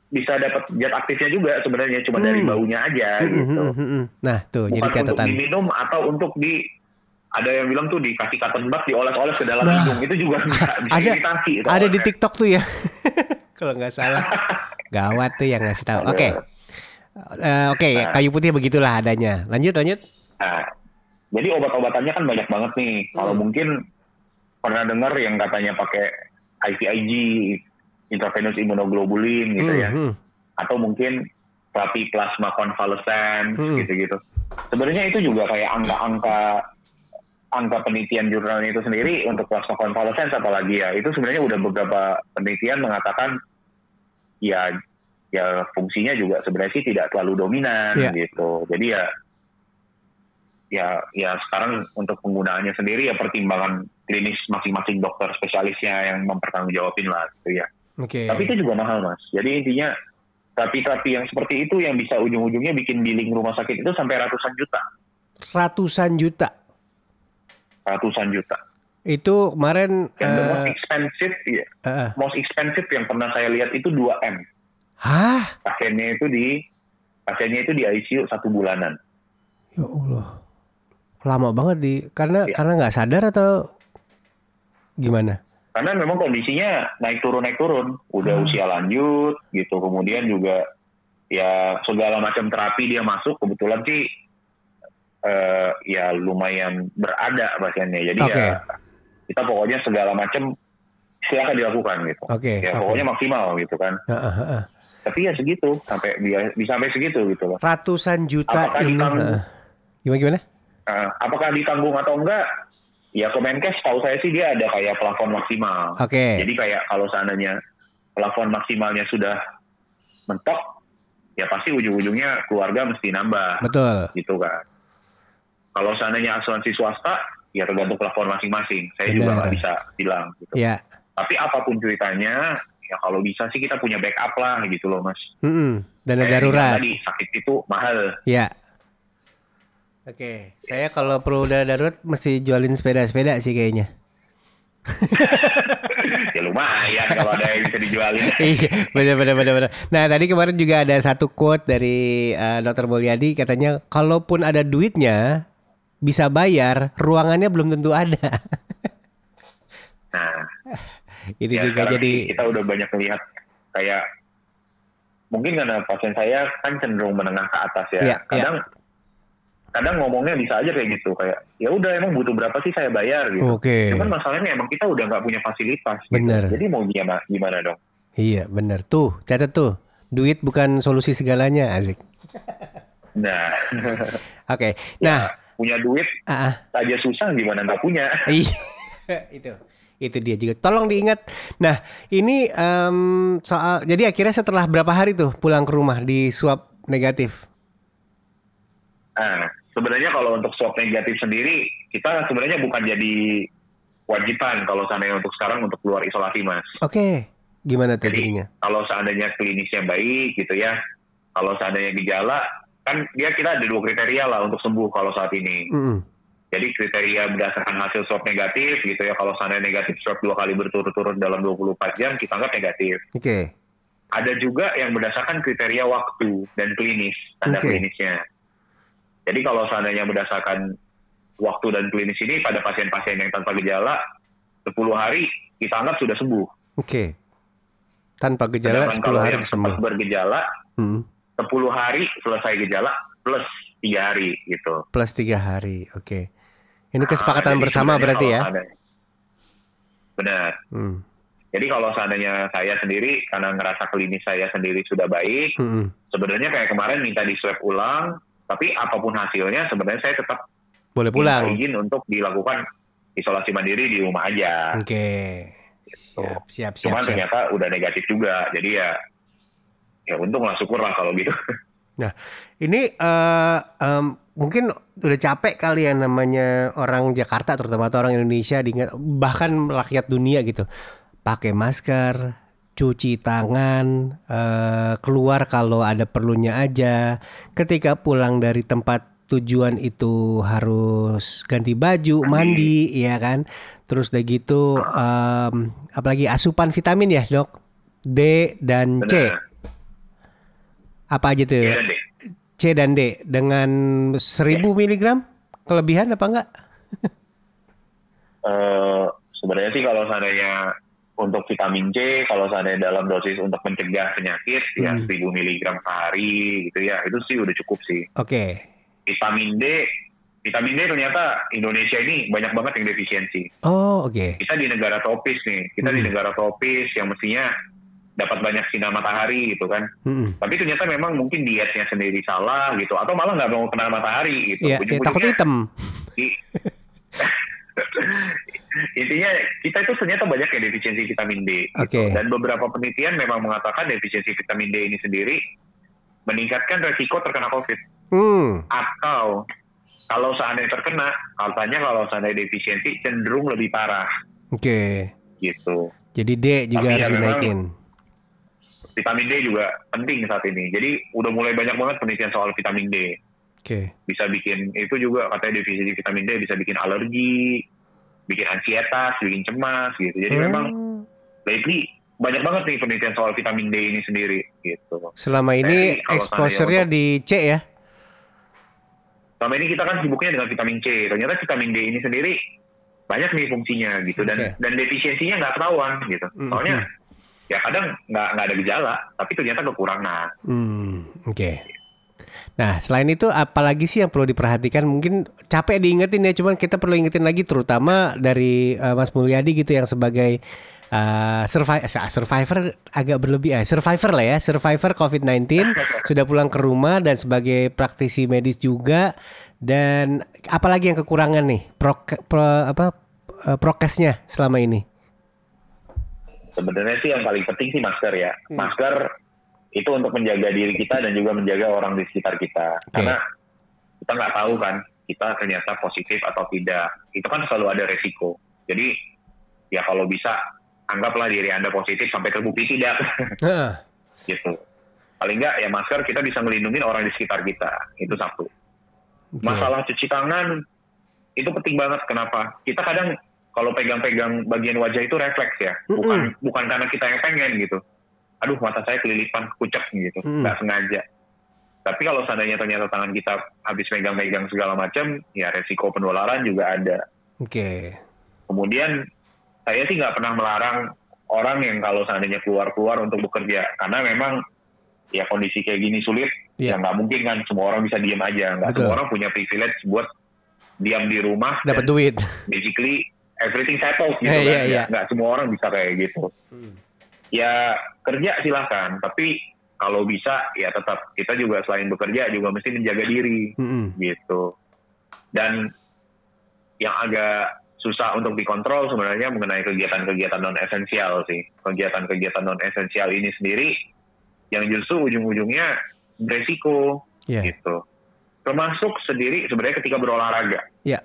bisa dapat zat aktifnya juga sebenarnya cuma dari Hmm. baunya aja Mm, gitu. mm, mm, mm. nah tuh jadi Bukan untuk catatan diminum atau untuk di ada yang bilang tuh dikasih cotton bud dioles-oles ke dalam Nah. hidung itu juga bisa, ada iritasi. itu ada di. TikTok tuh ya kalau nggak salah gawat tuh yang ngasih tahu oke Eh, oke Nah. kayu putih begitulah adanya lanjut lanjut Nah, jadi obat-obatannya kan banyak banget nih. Kalau Hmm. mungkin pernah dengar yang katanya pakai IVIG, intravenous immunoglobulin gitu Hmm, ya. hmm. atau mungkin terapi plasma konvalesen Hmm. gitu-gitu. Sebenarnya itu juga kayak angka-angka angka penelitian jurnalnya itu sendiri untuk plasma konvalesen apalagi ya itu sebenarnya udah beberapa penelitian mengatakan ya ya fungsinya juga sebenarnya sih tidak terlalu dominan Iya. gitu. Jadi ya ya ya sekarang untuk penggunaannya sendiri ya pertimbangan klinis masing-masing dokter spesialisnya yang mempertanggungjawabin lah gitu ya. oke Tapi itu juga mahal mas. Jadi intinya terapi-terapi yang seperti itu yang bisa ujung-ujungnya bikin billing rumah sakit itu sampai ratusan juta, ratusan juta ratusan juta. itu kemarin Yang the most eh, expensive, ya, eh, eh. most expensive yang pernah saya lihat itu 2 m. hah Pasiennya itu di pasiennya itu di ICU satu bulanan. ya Allah lama banget di karena Iya. karena nggak sadar atau gimana Karena memang kondisinya naik turun naik turun, udah Hmm. usia lanjut gitu. Kemudian juga ya segala macam terapi dia masuk kebetulan sih eh, ya lumayan berada pasiennya. Jadi Oke. ya kita pokoknya segala macam silakan dilakukan gitu. oke Ya oke. pokoknya maksimal gitu kan. Heeh, heeh. Tapi ya segitu sampai dia bisa sampai segitu gitu loh. ratusan juta Apakah ini ditanggung? gimana gimana Nah, apakah ditanggung atau enggak? Ya Kemenkes tahu saya sih dia ada kayak plafon maksimal. oke Jadi kayak kalau seandainya plafon maksimalnya sudah mentok, ya pasti ujung-ujungnya keluarga mesti nambah betul gitu kan. Kalau seandainya asuransi swasta, ya tergantung plafon masing-masing. Saya juga Benar. nggak bisa bilang gitu. ya Tapi apa pun ceritanya, ya kalau bisa sih kita punya backup lah gitu loh mas. Mm-mm. dana Kayak darurat Tadi sakit itu mahal. Ya. Oke, saya kalau perlu dana darurat mesti jualin sepeda-sepeda sih kayaknya. ya lumayan kalau ada yang bisa dijualin. iya, benar benar benar benar. Nah, tadi kemarin juga ada satu quote dari uh, Dr. Mulyadi katanya kalaupun ada duitnya bisa bayar, ruangannya belum tentu ada. Nah, Itu ya juga jadi kita udah banyak melihat kayak mungkin karena pasien saya kan cenderung menengah ke atas ya. Iya, kadang kadang ngomongnya bisa aja kayak gitu kayak ya udah emang butuh berapa sih saya bayar gitu. Oke. Cuman masalahnya emang kita udah nggak punya fasilitas. gitu. Bener. Jadi mau gimana gimana dong? Iya, benar. Tuh, catat tuh. Duit bukan solusi segalanya, Azik. Nah, Oke. Nah, punya duit ah. aja susah gimana nggak punya? Iya, itu itu dia juga. Tolong diingat. Nah, ini em, soal jadi akhirnya setelah berapa hari tuh pulang ke rumah di swab negatif? Nah, sebenarnya kalau untuk swab negatif sendiri, kita sebenarnya bukan jadi wajiban kalau seandainya untuk sekarang untuk keluar isolasi, Mas. Oke, gimana tuh Jadi jadinya? kalau seandainya klinisnya baik gitu ya, kalau seandainya gejala, kan dia kita ada dua kriteria lah untuk sembuh kalau saat ini. Mm-mm. Jadi kriteria berdasarkan hasil swab negatif gitu ya, kalau seandainya negatif swab dua kali berturut-turut dalam 24 jam, kita anggap negatif. Oke, Ada juga yang berdasarkan kriteria waktu dan klinis, tanda Oke. klinisnya. Jadi kalau seandainya berdasarkan waktu dan klinis ini pada pasien-pasien yang tanpa gejala, 10 hari kita anggap sudah sembuh. oke. Tanpa gejala Sedangkan 10 kalau hari yang sembuh. sempat bergejala, Hmm. 10 hari selesai gejala plus 3 hari gitu. Plus tiga hari, oke. Ini Nah, kesepakatan jadi bersama berarti ya? seandainya- Benar. Hmm. Jadi kalau seandainya saya sendiri karena ngerasa klinis saya sendiri sudah baik, Mm-mm. sebenarnya kayak kemarin minta di swab ulang, tapi apa pun hasilnya sebenarnya saya tetap Boleh minta pulang. izin untuk dilakukan isolasi mandiri di rumah aja. Oke. Siap, siap, siap, Cuman siap. ternyata udah negatif juga, jadi ya ya untung lah syukur lah kalau gitu. Ini eh, em, mungkin udah capek kali ya namanya orang Jakarta terutama atau orang Indonesia diingat bahkan rakyat dunia gitu pakai masker, cuci tangan, eh, keluar kalau ada perlunya aja. Ketika pulang dari tempat tujuan itu harus ganti baju, mandi, ya kan. Terus udah gitu em, apalagi asupan vitamin ya, Dok. D dan C. Benar. Apa aja tuh? Iya deh. C dan D dengan 1000 miligram kelebihan apa enggak? Eh, sebenarnya sih kalau seandainya untuk vitamin C, kalau seandainya dalam dosis untuk mencegah penyakit ya Hmm. 1000 mg sehari gitu ya, itu sih udah cukup sih. Oke. Vitamin D, vitamin D ternyata Indonesia ini banyak banget yang defisiensi. Oh, oke. Kita di negara tropis nih, kita di Hmm. negara tropis yang mestinya dapat banyak sinar matahari gitu kan. Mm-mm. Tapi ternyata memang mungkin dietnya sendiri salah gitu, atau malah nggak mau kena matahari gitu. Iya, ya, takut Ujung-ujungnya hitam. I- Intinya kita itu ternyata banyak yang defisiensi vitamin D. gitu. Oke. Dan beberapa penelitian memang mengatakan defisiensi vitamin D ini sendiri meningkatkan resiko terkena COVID. Hmm. Atau kalau seandainya terkena, katanya kalau seandainya defisiensi cenderung lebih parah Oke. gitu. Jadi D juga Tapi harus ya memang- dinaikin. Vitamin D juga penting saat ini. Jadi udah mulai banyak banget penelitian soal vitamin D. Oke. Bisa bikin itu juga katanya defisiensi vitamin D bisa bikin alergi, bikin ansietas, bikin cemas gitu. Jadi memang Hmm. lately banyak banget nih penelitian soal vitamin D ini sendiri gitu. Selama ini kalau exposure-nya di C ya? Selama ini kita kan sibuknya dengan vitamin C. Ternyata vitamin D ini sendiri banyak nih fungsinya gitu dan Oke. dan defisiensinya nggak ketahuan gitu. Mhm. Soalnya ya kadang nggak nggak ada gejala tapi ternyata kekurangan. Hmm, oke. Nah, selain itu apalagi sih yang perlu diperhatikan? Mungkin capek diingetin ya, cuman kita perlu ingetin lagi terutama dari eh, Mas Mulyadi gitu yang sebagai eh, survi- eh, survivor agak berlebih ya, survivor lah ya, survivor COVID-19 sudah pulang ke rumah dan sebagai praktisi medis juga dan apalagi yang kekurangan nih prok pro- apa eh, prokesnya selama ini? Sebenarnya sih yang paling penting sih masker ya. Hmm. Masker itu untuk menjaga diri kita dan juga menjaga orang di sekitar kita. Oke. Karena kita nggak tahu kan kita ternyata positif atau tidak. Itu kan selalu ada resiko. Jadi ya kalau bisa anggaplah diri anda positif sampai terbukti tidak Heeh. gitu. Paling nggak ya masker kita bisa melindungi orang di sekitar kita. Itu satu. Oke. Masalah cuci tangan itu penting banget. Kenapa? Kita kadang kalau pegang-pegang bagian wajah itu refleks ya, bukan bukan karena kita yang pengen gitu. Aduh mata saya kelilipan kucek gitu, Mm-mm. nggak sengaja. Tapi kalau seandainya ternyata tangan kita habis megang-megang segala macam, ya resiko penularan juga ada. Oke. Kemudian saya sih nggak pernah melarang orang yang kalau seandainya keluar-keluar untuk bekerja, karena memang ya kondisi kayak gini sulit, Iya. ya nggak mungkin kan semua orang bisa diem aja, nggak semua orang punya privilege buat diam di rumah Dapat duit. basically everything settled gitu Iya, kan. iya. Ya, Nggak semua orang bisa kayak gitu. Ya kerja silahkan, tapi kalau bisa ya tetap kita juga selain bekerja juga mesti menjaga diri Mm-mm. gitu. Dan yang agak susah untuk dikontrol sebenarnya mengenai kegiatan-kegiatan non esensial sih. Kegiatan-kegiatan non esensial ini sendiri yang justru ujung-ujungnya beresiko Iya. gitu. Termasuk sendiri sebenarnya ketika berolahraga. Iya.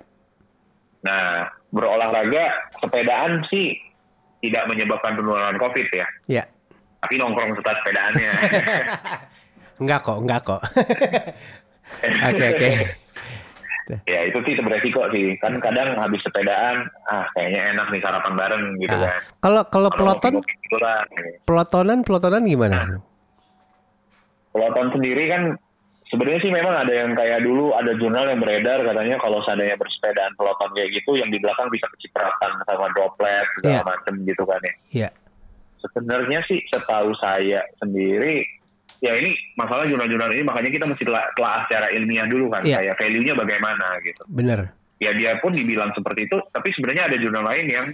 Nah, berolahraga sepedaan sih tidak menyebabkan penularan COVID ya. Iya. Tapi nongkrong setelah sepedaannya. Enggak kok, enggak kok. Oke, oke. ya itu sih beresiko sih. Kan kadang habis sepedaan, ah kayaknya enak nih sarapan bareng gitu Ah. kan. Kalau kalau peloton, gitu pelotonan, pelotonan gimana? Peloton sendiri kan sebenarnya sih memang ada yang kayak dulu ada jurnal yang beredar katanya kalau seandainya bersepedaan peloton kayak gitu yang di belakang bisa kecipratan sama droplet segala Iya. macem gitu kan ya. Iya. Sebenarnya sih setahu saya sendiri ya ini masalah jurnal-jurnal ini makanya kita mesti telah, telah secara ilmiah dulu kan Iya. kayak value-nya bagaimana gitu. Bener. Ya dia pun dibilang seperti itu tapi sebenarnya ada jurnal lain yang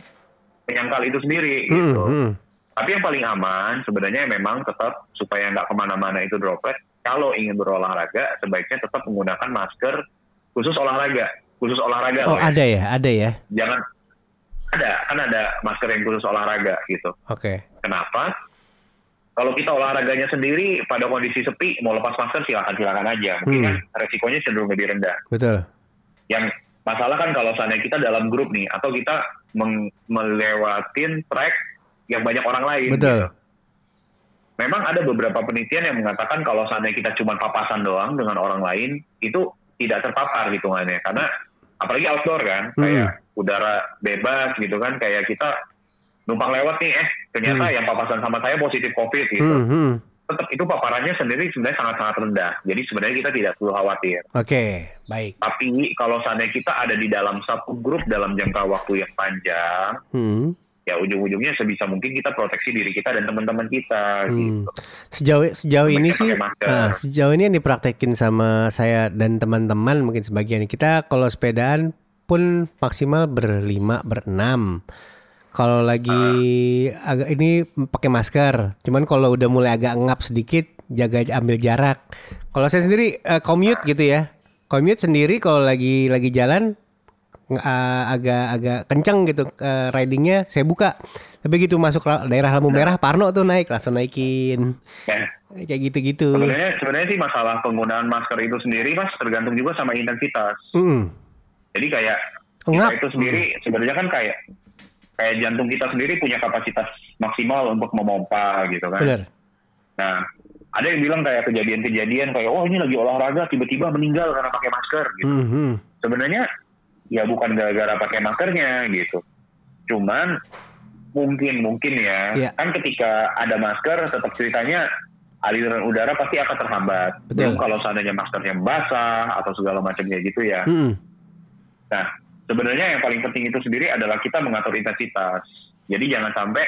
menyangkal itu sendiri Mm, gitu. mm. Tapi yang paling aman sebenarnya memang tetap supaya nggak ke mana-mana itu droplet. Kalau ingin berolahraga sebaiknya tetap menggunakan masker khusus olahraga, khusus olahraga. Oh ya. ada ya, ada ya. Jangan ada kan ada masker yang khusus olahraga gitu. Oke. Kenapa? Kalau kita olahraganya sendiri pada kondisi sepi mau lepas masker silakan silakan aja. Mungkin Hmm. kan resikonya cenderung lebih rendah. Betul. Yang masalah kan kalau seandainya kita dalam grup nih atau kita melewatin track yang banyak orang lain. Betul. gitu. Memang ada beberapa penelitian yang mengatakan kalau seandainya kita cuma papasan doang dengan orang lain itu tidak terpapar hitungannya karena apalagi outdoor kan Hmm. kayak udara bebas gitu kan kayak kita numpang lewat nih eh ternyata Hmm. yang papasan sama saya positif covid gitu Hmm, hmm. tetap itu paparannya sendiri sebenarnya sangat-sangat rendah jadi sebenarnya kita tidak perlu khawatir Oke, baik. tapi kalau seandainya kita ada di dalam satu grup dalam jangka waktu yang panjang, Hmm. Ya ujung-ujungnya sebisa mungkin kita proteksi diri kita dan teman-teman kita. Hmm. Gitu. Sejauh sejauh ini Sebaiknya sih, pakai masker. ah, sejauh ini yang dipraktekin sama saya dan teman-teman mungkin sebagian kita kalau sepedaan pun maksimal berlima berenam. Kalau lagi agak ini pakai masker. Cuman kalau udah mulai agak ngap sedikit, jaga ambil jarak. Kalau saya sendiri eh, commute gitu ya. Commute sendiri kalau lagi lagi jalan nge- eh, agak agak kenceng gitu eh, ridingnya saya buka. Tapi gitu masuk ra- daerah lampu merah Parno tuh naik langsung naikin. Ya, Kayak gitu-gitu. sebenarnya sebenarnya sih masalah penggunaan masker itu sendiri mas tergantung juga sama intensitas. Mm. Jadi kayak Ngap. kita itu sendiri sebenarnya kan kayak kayak jantung kita sendiri punya kapasitas maksimal untuk memompa gitu kan. Bener. Nah, ada yang bilang kayak kejadian-kejadian kayak oh ini lagi olahraga tiba-tiba meninggal karena pakai masker gitu. Mhm. sebenarnya ya bukan gara-gara pakai maskernya gitu. Cuman mungkin mungkin ya, Iya. kan ketika ada masker tetap ceritanya aliran udara pasti akan terhambat. Betul. Belum kalau seandainya maskernya basah atau segala macamnya gitu ya. Mhm. Nah, sebenarnya yang paling penting itu sendiri adalah kita mengatur intensitas. Jadi jangan sampai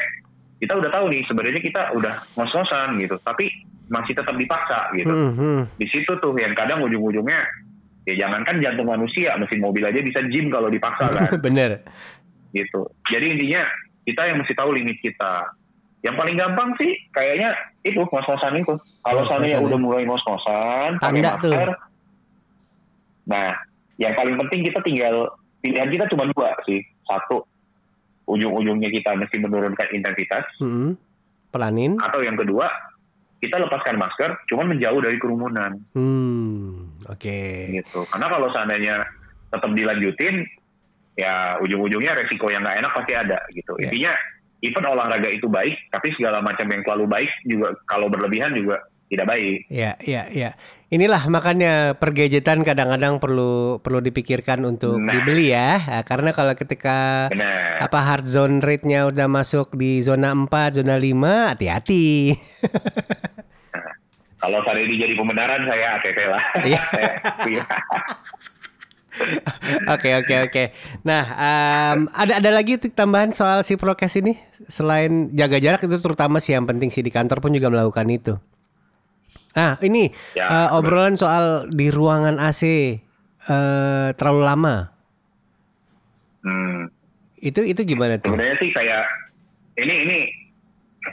kita udah tahu nih sebenarnya kita udah ngos-ngosan gitu, tapi masih tetap dipaksa gitu Mhm. di situ tuh yang kadang ujung-ujungnya ya jangankan jantung manusia mesin mobil aja bisa gym kalau dipaksa kan Bener. gitu jadi intinya kita yang mesti tahu limit kita yang paling gampang sih kayaknya itu ngos-ngosan itu kalau seandainya ya. udah mulai ngos-ngosan pakai Tanda tuh. nah yang paling penting kita tinggal pilihan kita cuma dua sih satu ujung-ujungnya kita mesti menurunkan intensitas Mhm. Pelanin. atau yang kedua kita lepaskan masker cuman menjauh dari kerumunan Hmm. Oke. gitu. Karena kalau seandainya tetap dilanjutin, ya ujung-ujungnya resiko yang nggak enak pasti ada gitu. Ya. Intinya, even olahraga itu baik, tapi segala macam yang terlalu baik juga kalau berlebihan juga tidak baik. Ya, ya, ya. Inilah makanya pergejetan kadang-kadang perlu perlu dipikirkan untuk Nah. dibeli ya. Karena kalau ketika Benar. apa hard zone rate-nya udah masuk di zona 4, zona 5, hati-hati. Kalau ini jadi pembenaran saya ATT lah. Iya. Oke, oke, oke. Nah, em, ada ada lagi tambahan soal si prokes ini selain jaga jarak itu terutama sih yang penting sih di kantor pun juga melakukan itu. Ah, ini Ya, eh, obrolan soal di ruangan AC eh, terlalu lama. Hmm. Itu itu gimana tuh? Sebenarnya sih kayak ini ini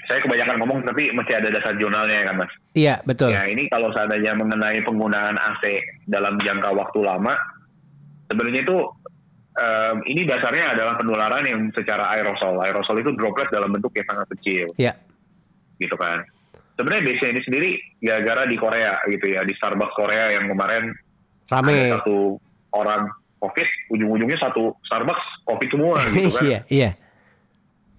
saya kebanyakan ngomong tapi mesti ada dasar jurnalnya ya kan mas. Iya, betul. Ya ini kalau seandainya mengenai penggunaan AC dalam jangka waktu lama, sebenarnya itu em, ini dasarnya adalah penularan yang secara aerosol. Aerosol itu droplet dalam bentuk yang sangat kecil, Ya. gitu kan. Sebenarnya base ini sendiri gara-gara di Korea gitu ya, di Starbucks Korea yang kemarin Rame. ada satu orang COVID, ujung-ujungnya satu Starbucks COVID semua gitu kan. Iya, iya.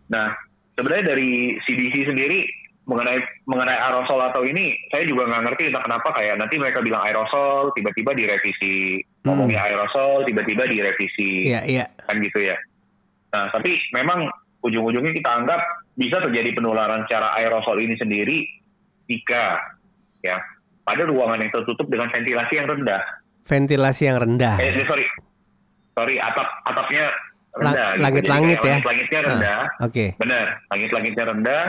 Nah, sebenarnya dari CDC sendiri mengenai mengenai aerosol atau ini, saya juga nggak ngerti entah kenapa kayak nanti mereka bilang aerosol, tiba-tiba direvisi Hmm. ngomongnya aerosol, tiba-tiba direvisi Iya, iya. kan gitu ya. Nah, tapi memang ujung-ujungnya kita anggap bisa terjadi penularan secara aerosol ini sendiri jika ya pada ruangan yang tertutup dengan ventilasi yang rendah. Ventilasi yang rendah. Eh, sorry, sorry atap atapnya rendah. gitu. langit-langit Jadi kayak ya? Langit-langitnya Ah. rendah. Oke. Benar, langit-langitnya rendah,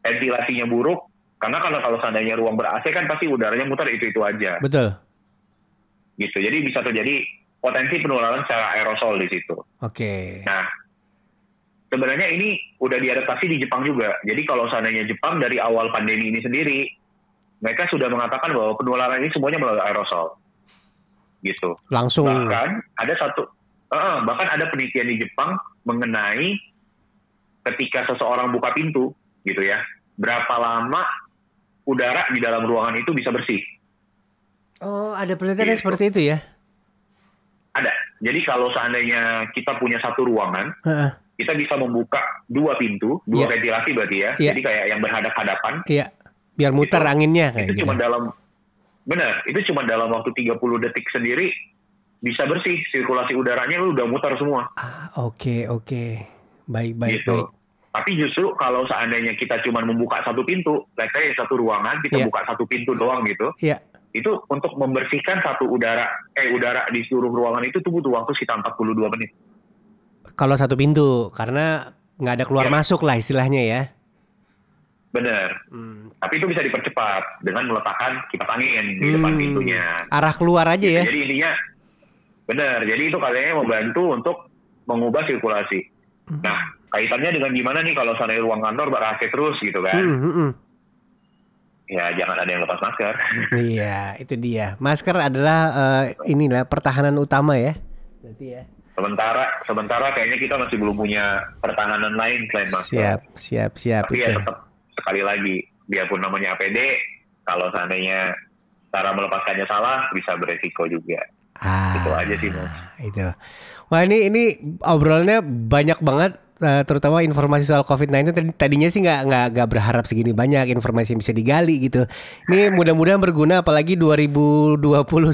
ventilasinya buruk. Karena kalau kalau seandainya ruang ber AC kan pasti udaranya muter itu itu aja, Betul. gitu. Jadi bisa terjadi potensi penularan secara aerosol di situ. Oke. Nah, sebenarnya ini udah diadaptasi di Jepang juga. Jadi kalau seandainya Jepang dari awal pandemi ini sendiri, mereka sudah mengatakan bahwa penularan ini semuanya melalui aerosol, gitu. Langsung Bahkan ada satu, eh, bahkan ada penelitian di Jepang mengenai ketika seseorang buka pintu, gitu ya, berapa lama udara di dalam ruangan itu bisa bersih. Oh, ada penelitiannya Gitu. seperti itu ya? Ada. Jadi kalau seandainya kita punya satu ruangan, Heeh. kita bisa membuka dua pintu, dua Iya. ventilasi berarti ya. Iya. Jadi kayak yang berhadap-hadapan. Iya. Biar muter Itu- anginnya kayak itu gitu. cuma dalam benar, itu cuma dalam waktu 30 detik sendiri bisa bersih sirkulasi udaranya lu udah muter semua Ah, oke, oke. Baik, baik, gitu. baik. Tapi justru kalau seandainya kita cuma membuka satu pintu, let's say satu ruangan kita Iya. buka satu pintu doang gitu, Iya. itu untuk membersihkan satu udara eh udara di seluruh ruangan itu tuh butuh waktu sekitar 42 menit. Kalau satu pintu karena nggak ada keluar Iya. masuk lah istilahnya ya. Bener. Hmm. Tapi itu bisa dipercepat dengan meletakkan kipas angin di depan Hmm. pintunya. Arah keluar aja ya. Jadi intinya benar. Jadi itu katanya membantu untuk mengubah sirkulasi. Hmm. Nah, kaitannya dengan gimana nih kalau seandainya ruang kantor ber AC terus gitu kan? Hmm, hmm, hmm. Ya jangan ada yang lepas masker. Iya, itu dia. Masker adalah eh, inilah pertahanan utama ya. Berarti ya. Sementara sementara kayaknya kita masih belum punya pertahanan lain selain masker. Siap, siap, siap Tapi itu. ya tetap sekali lagi, biarpun namanya APD, kalau seandainya cara melepaskannya salah bisa beresiko juga. Ah, Itu aja sih, Mas. Itu. Wah ini ini obrolannya banyak banget, eh, terutama informasi soal COVID-19. Tadi- Tadinya sih nggak nggak nggak berharap segini banyak informasi yang bisa digali gitu. Ini mudah-mudahan berguna, apalagi 2020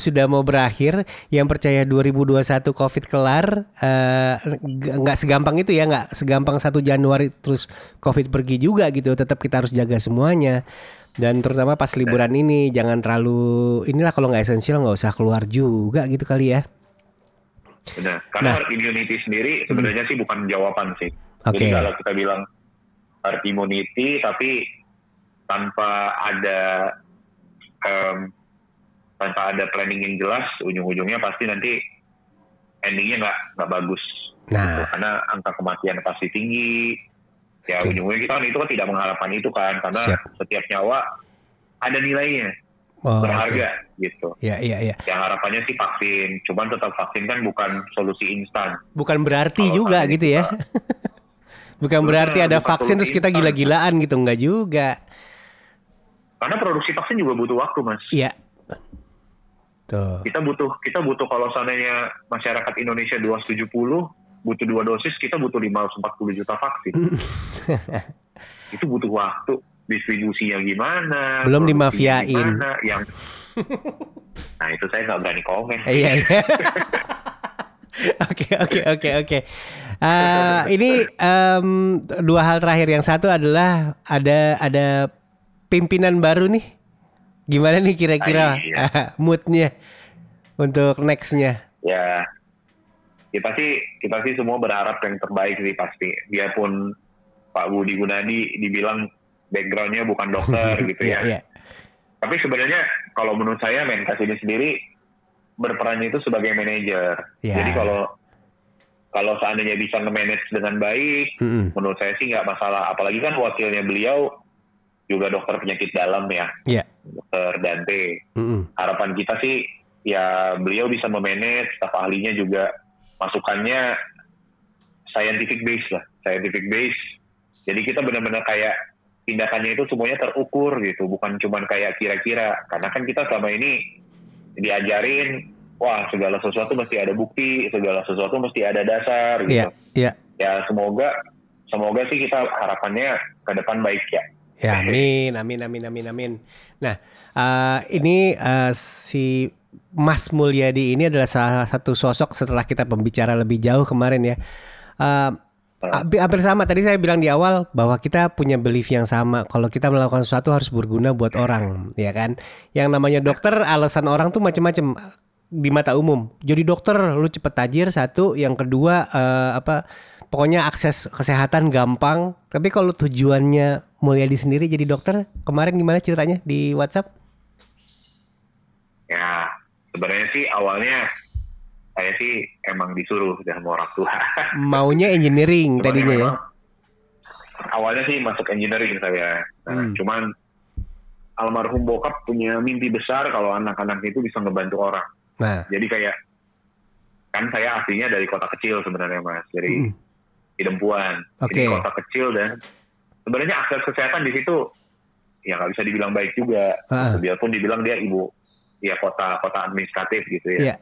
sudah mau berakhir. Yang percaya 2021 COVID kelar, eh, nggak nggak segampang itu ya, nggak segampang 1 Januari terus COVID pergi juga gitu. Tetap kita harus jaga semuanya. Dan terutama pas liburan ini jangan terlalu inilah kalau nggak esensial nggak usah keluar juga gitu kali ya. Benar. Karena Nah. herd immunity sendiri sebenarnya sih bukan jawaban sih. Oke. Jadi kalau kita bilang herd immunity tapi tanpa ada em, tanpa ada planning yang jelas, ujung-ujungnya pasti nanti endingnya nggak nggak bagus. Nah. Gitu. Karena angka kematian pasti tinggi. Ya Oke. ujung-ujungnya kita kan itu kan tidak mengharapkan itu kan, karena Siap. setiap nyawa ada nilainya, Oh, berharga gitu. oke. Ya, ya, ya. Ya harapannya sih vaksin, cuman tetap vaksin kan bukan solusi instan. Bukan berarti Kalau juga gitu ya. bukan berarti ada bukan vaksin terus kita gila-gilaan gitu enggak juga. Karena produksi vaksin juga butuh waktu, Mas. Iya. Tuh. Kita butuh kita butuh kalau seandainya masyarakat Indonesia 270 butuh dua dosis, kita butuh 540 juta vaksin. itu butuh waktu. distribusinya gimana, Belum dimafiain. gimana, yang nah itu saya nggak berani komen. Iya iya. Oke oke oke oke. Eh, ini em, dua hal terakhir. Yang satu adalah ada ada pimpinan baru nih. Gimana nih kira-kira Ah, iya. moodnya untuk nextnya? Ya kita sih kita sih semua berharap yang terbaik sih pasti. Biarpun Pak Budi Gunadi dibilang backgroundnya bukan dokter gitu Iya ya. iya. Tapi sebenarnya kalau menurut saya Menkes ini sendiri berperannya itu sebagai manajer. Ya. Jadi kalau kalau seandainya bisa nge-manage dengan baik, Mm-mm. menurut saya sih nggak masalah. Apalagi kan wakilnya beliau juga dokter penyakit dalam ya, Iya. dokter Dante. Mm-mm. Harapan kita sih ya beliau bisa memanage, staf ahlinya juga masukannya scientific base lah, scientific base. Jadi kita benar-benar kayak tindakannya itu semuanya terukur gitu, bukan cuman kayak kira-kira. Karena kan kita selama ini diajarin, wah segala sesuatu mesti ada bukti, segala sesuatu mesti ada dasar gitu. Iya iya. Ya semoga semoga sih kita harapannya ke depan baik ya. Ya, amin, amin, amin, amin, amin. Nah, eh, ini eh, si Mas Mulyadi ini adalah salah satu sosok setelah kita pembicara lebih jauh kemarin ya. Eh, hampir sama tadi saya bilang di awal bahwa kita punya belief yang sama. Kalau kita melakukan sesuatu harus berguna buat orang, ya kan? Yang namanya dokter, alasan orang tuh macam-macam di mata umum. Jadi dokter, lu cepet tajir satu. Yang kedua eh, apa? Pokoknya akses kesehatan gampang. Tapi kalau tujuannya Mulyadi sendiri jadi dokter, kemarin gimana ceritanya di WhatsApp? Ya sebenarnya sih awalnya saya sih emang disuruh sama orang tua. Maunya engineering Cuman tadinya ya. Awalnya sih masuk engineering saya. Nah, Hmm. Cuman almarhum bokap punya mimpi besar kalau anak-anak itu bisa ngebantu orang. Nah, Jadi kayak kan saya aslinya dari kota kecil sebenarnya mas, dari Mm. Hidempuan. Oke. Jadi kota kecil dan sebenarnya akses kesehatan di situ ya nggak bisa dibilang baik juga. Ah. Biarpun dibilang dia ibu ya kota kota administratif gitu ya. Iya.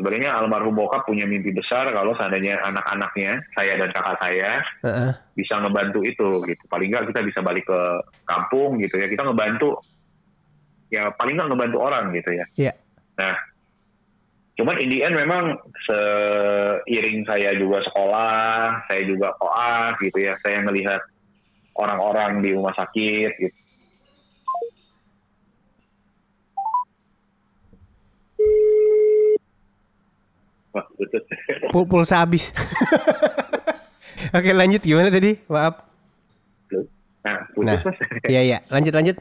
Sebenarnya almarhum bokap punya mimpi besar kalau seandainya anak-anaknya, saya dan kakak saya, heeh. bisa ngebantu itu gitu. Paling nggak kita bisa balik ke kampung gitu ya. Kita ngebantu, ya paling nggak ngebantu orang gitu ya. Iya. Nah, cuman in the end memang seiring saya juga sekolah, saya juga koas gitu ya. Saya ngelihat orang-orang di rumah sakit gitu. Wah, pulsa habis. Oke, lanjut gimana tadi? Maaf. Nah, Nah, putus mas. Iya, iya. Lanjut lanjut.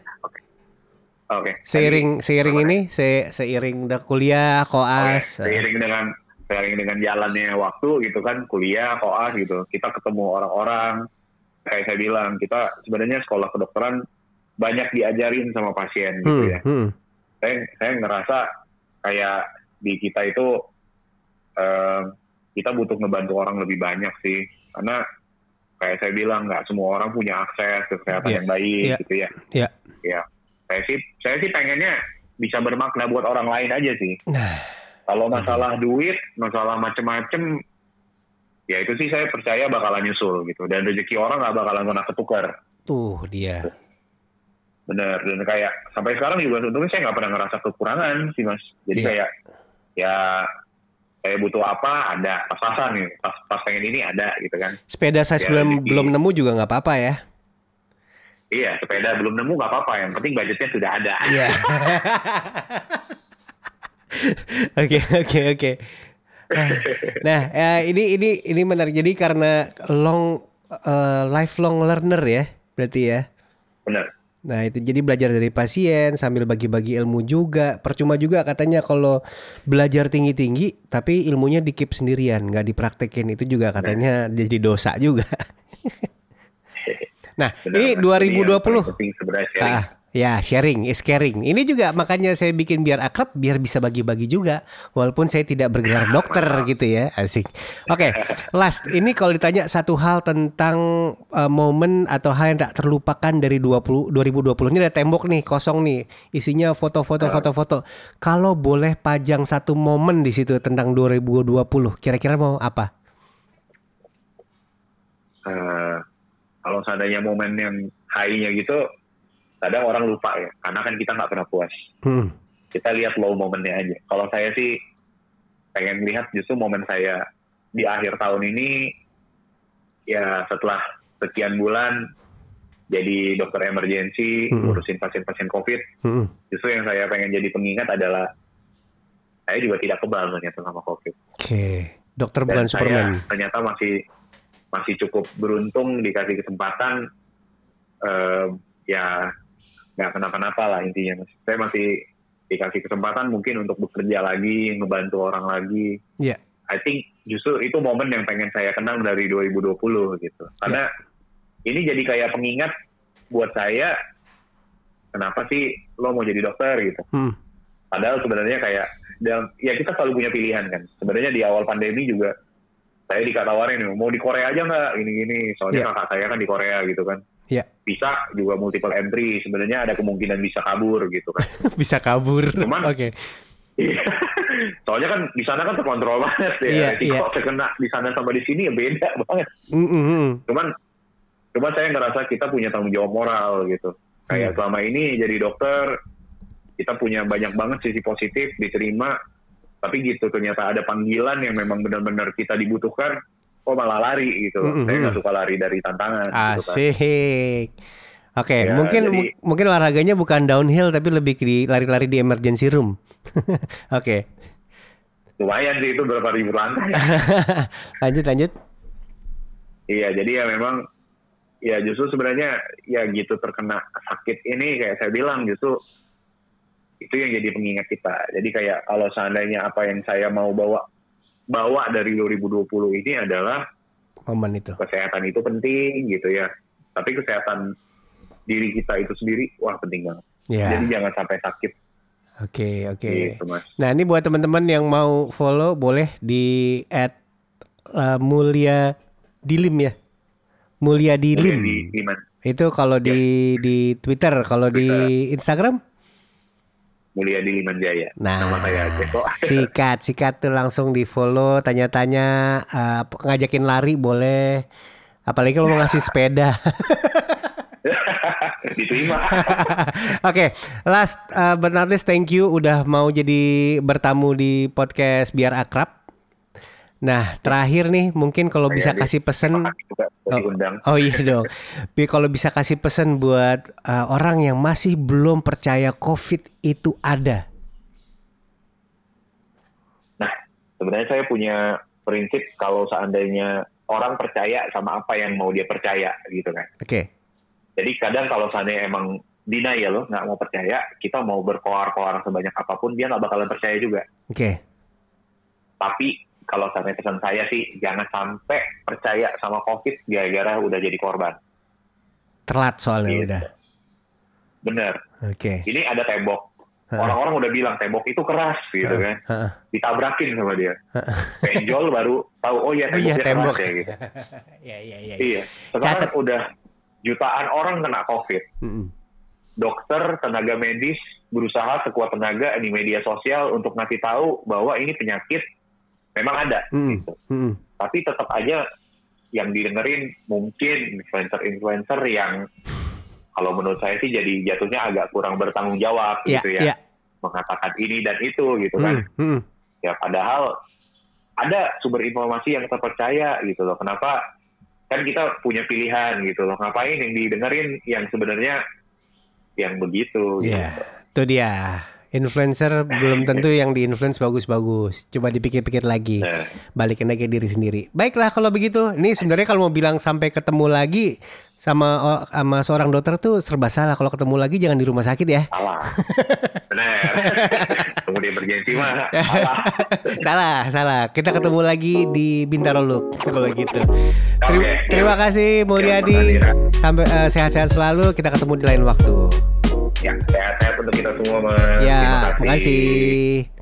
Oke. Seiring seiring Apa? ini se seiring udah kuliah, koas. seiring dengan seiring dengan jalannya waktu gitu kan kuliah koas gitu kita ketemu orang-orang kayak saya bilang kita sebenarnya sekolah kedokteran banyak diajarin sama pasien gitu Hmm, ya hmm. saya saya ngerasa kayak di kita itu kita butuh ngebantu orang lebih banyak sih karena kayak saya bilang nggak semua orang punya akses ke kesehatan Iya, yang baik iya. gitu ya ya saya sih saya sih pengennya bisa bermakna buat orang lain aja sih Nah, kalau masalah duit, masalah macem-macem, ya itu sih saya percaya bakalan nyusul gitu. Dan rezeki orang nggak bakalan pernah ketukar. tuh dia. Bener. Dan kayak sampai sekarang juga untungnya saya nggak pernah ngerasa kekurangan sih mas. Jadi Iya. kayak ya saya butuh apa ada pas-pasan nih. Pas, pas pengen ini ada gitu kan. Sepeda saya Ya, belum belum nemu juga nggak apa-apa ya. Iya sepeda belum nemu nggak apa-apa. Yang penting budgetnya sudah ada. Iya. Oke oke oke. Nah, Nah, ya, ini ini ini menarik. Jadi karena long eh, lifelong learner ya, berarti ya. Bener. Nah itu jadi belajar dari pasien sambil bagi-bagi ilmu juga. Percuma juga katanya kalau belajar tinggi-tinggi tapi ilmunya di keep sendirian, nggak dipraktekin itu juga katanya jadi dosa juga. nah Mas. Ini yang paling 2020. penting sebenarnya sharing. Ah, ya sharing is caring. Ini juga makanya saya bikin biar akrab, biar bisa bagi-bagi juga. Walaupun saya tidak bergelar dokter gitu ya, asik. Oke, last. Ini kalau ditanya satu hal tentang eh, momen atau hal yang tak terlupakan dari 20 2020 ini ada tembok nih kosong nih, isinya foto-foto foto-foto. Kalau boleh pajang satu momen di situ tentang 2020, kira-kira mau apa? Eh, kalau seandainya momen yang high-nya gitu kadang orang lupa ya karena kan kita nggak pernah puas Hmm. kita lihat low momennya aja kalau saya sih pengen lihat justru momen saya di akhir tahun ini ya setelah sekian bulan jadi dokter emergency Hmm. ngurusin pasien-pasien covid Hmm. justru yang saya pengen jadi pengingat adalah saya juga tidak kebal ternyata sama covid Oke. Dokter dan bukan saya Superman. ternyata masih masih cukup beruntung dikasih kesempatan eh, ya nggak kenapa-napa lah intinya mas saya masih dikasih kesempatan mungkin untuk bekerja lagi ngebantu orang lagi Iya. I think justru itu momen yang pengen saya kenang dari 2020 gitu karena ini jadi kayak pengingat buat saya kenapa sih lo mau jadi dokter gitu Hmm. Padahal sebenarnya kayak dalam ya kita selalu punya pilihan kan. Sebenarnya di awal pandemi juga saya dikatawarin mau di Korea aja nggak ini-gini. Soalnya Iya. kakak saya kan di Korea gitu kan. Iya. Bisa juga multiple entry. Sebenarnya ada kemungkinan bisa kabur gitu kan. Bisa kabur. Cuman- Oke. Iya. Soalnya kan di sana kan terkontrol banget ya. Iya, Resiko iya. terkena di sana sama di sini ya beda banget. Hmm, hmm. Cuman cuman saya ngerasa kita punya tanggung jawab moral gitu. Kayak Hmm. selama ini jadi dokter kita punya banyak banget sisi positif diterima, tapi gitu ternyata ada panggilan yang memang benar-benar kita dibutuhkan, kok malah lari gitu. Mm-mm. Saya nggak suka lari dari tantangan. gitu kan. Asik. Oke, Ya, mungkin jadi- mu- mungkin olahraganya bukan downhill tapi lebih di lari-lari di emergency room. Oke. Lumayan sih itu berapa ribu lantai. lanjut lanjut. iya, jadi ya memang ya justru sebenarnya ya gitu terkena sakit ini kayak saya bilang justru itu yang jadi pengingat kita. Jadi kayak kalau seandainya apa yang saya mau bawa bawa dari 2020 ini adalah Momen itu. kesehatan itu penting gitu ya. Tapi kesehatan diri kita itu sendiri wah penting banget. Ya. Jadi jangan sampai sakit Oke, oke. gitu mas. Nah, ini buat teman-teman yang mau follow boleh di at uh, Mulia Dilim ya. Mulia Dilim. Di? Itu kalau di di Twitter, kalau di Instagram Mulia di Liman Jaya. Nah, Nama saya kok. sikat, sikat tuh langsung di follow, tanya-tanya, uh, ngajakin lari boleh. Apalagi kalau mau ngasih sepeda. Diterima. Oke, last uh, not least, thank you udah mau jadi bertamu di podcast biar akrab. Nah, terakhir nih, mungkin kalau Saya bisa di- kasih pesan, Oh. oh iya dong, Bi, kalau bisa kasih pesan buat uh, orang yang masih belum percaya COVID itu ada. Nah, sebenarnya saya punya prinsip kalau seandainya orang percaya sama apa yang mau dia percaya gitu kan. Oke, Jadi kadang kalau seandainya emang denial nggak mau percaya, kita mau berkoar-koar sebanyak apa pun dia nggak bakalan percaya juga. oke, Tapi kalau seandainya pesan saya sih jangan sampai percaya sama COVID gara-gara udah jadi korban. telat soalnya Gitu. udah. Bener. Oke. Ini ada tembok. Orang-orang udah bilang tembok itu keras gitu kan. Ditabrakin sama dia. Benjol baru tahu oh Oh iya iya, temboknya tembok. keras ya gitu. Iya iya iya. Iya. Sekarang Catat. udah jutaan orang kena COVID. Mm-mm. Dokter, tenaga medis berusaha sekuat tenaga di media sosial untuk ngasih tahu bahwa ini penyakit memang ada. Mm-mm. Gitu. Mm-mm. Tapi tetap aja yang didengerin mungkin influencer-influencer yang kalau menurut saya sih jadi jatuhnya agak kurang bertanggung jawab Iya gitu ya. iya. Mengatakan ini dan itu gitu kan. Mm, mm. Ya padahal ada sumber informasi yang terpercaya gitu loh. Kenapa kan kita punya pilihan gitu loh. Ngapain yang didengerin yang sebenarnya yang begitu gitu. Iya, itu dia. Influencer belum tentu yang di-influence bagus-bagus. Coba dipikir-pikir lagi. Nah, Balikin lagi ke diri sendiri. Baiklah kalau begitu. Ini sebenarnya kalau mau bilang sampai ketemu lagi sama sama seorang dokter tuh serba salah. Kalau ketemu lagi jangan di rumah sakit ya. salah. Benar. Kemudian bergensi mah salah. salah, salah. Kita ketemu lagi di Bintaro Loop kalau gitu. Terima, terima kasih Mulyadi. Sampai eh, sehat-sehat selalu. Kita ketemu di lain waktu. Ya, sehat-sehat untuk kita semua, Mas. Terima Ya, terima kasih.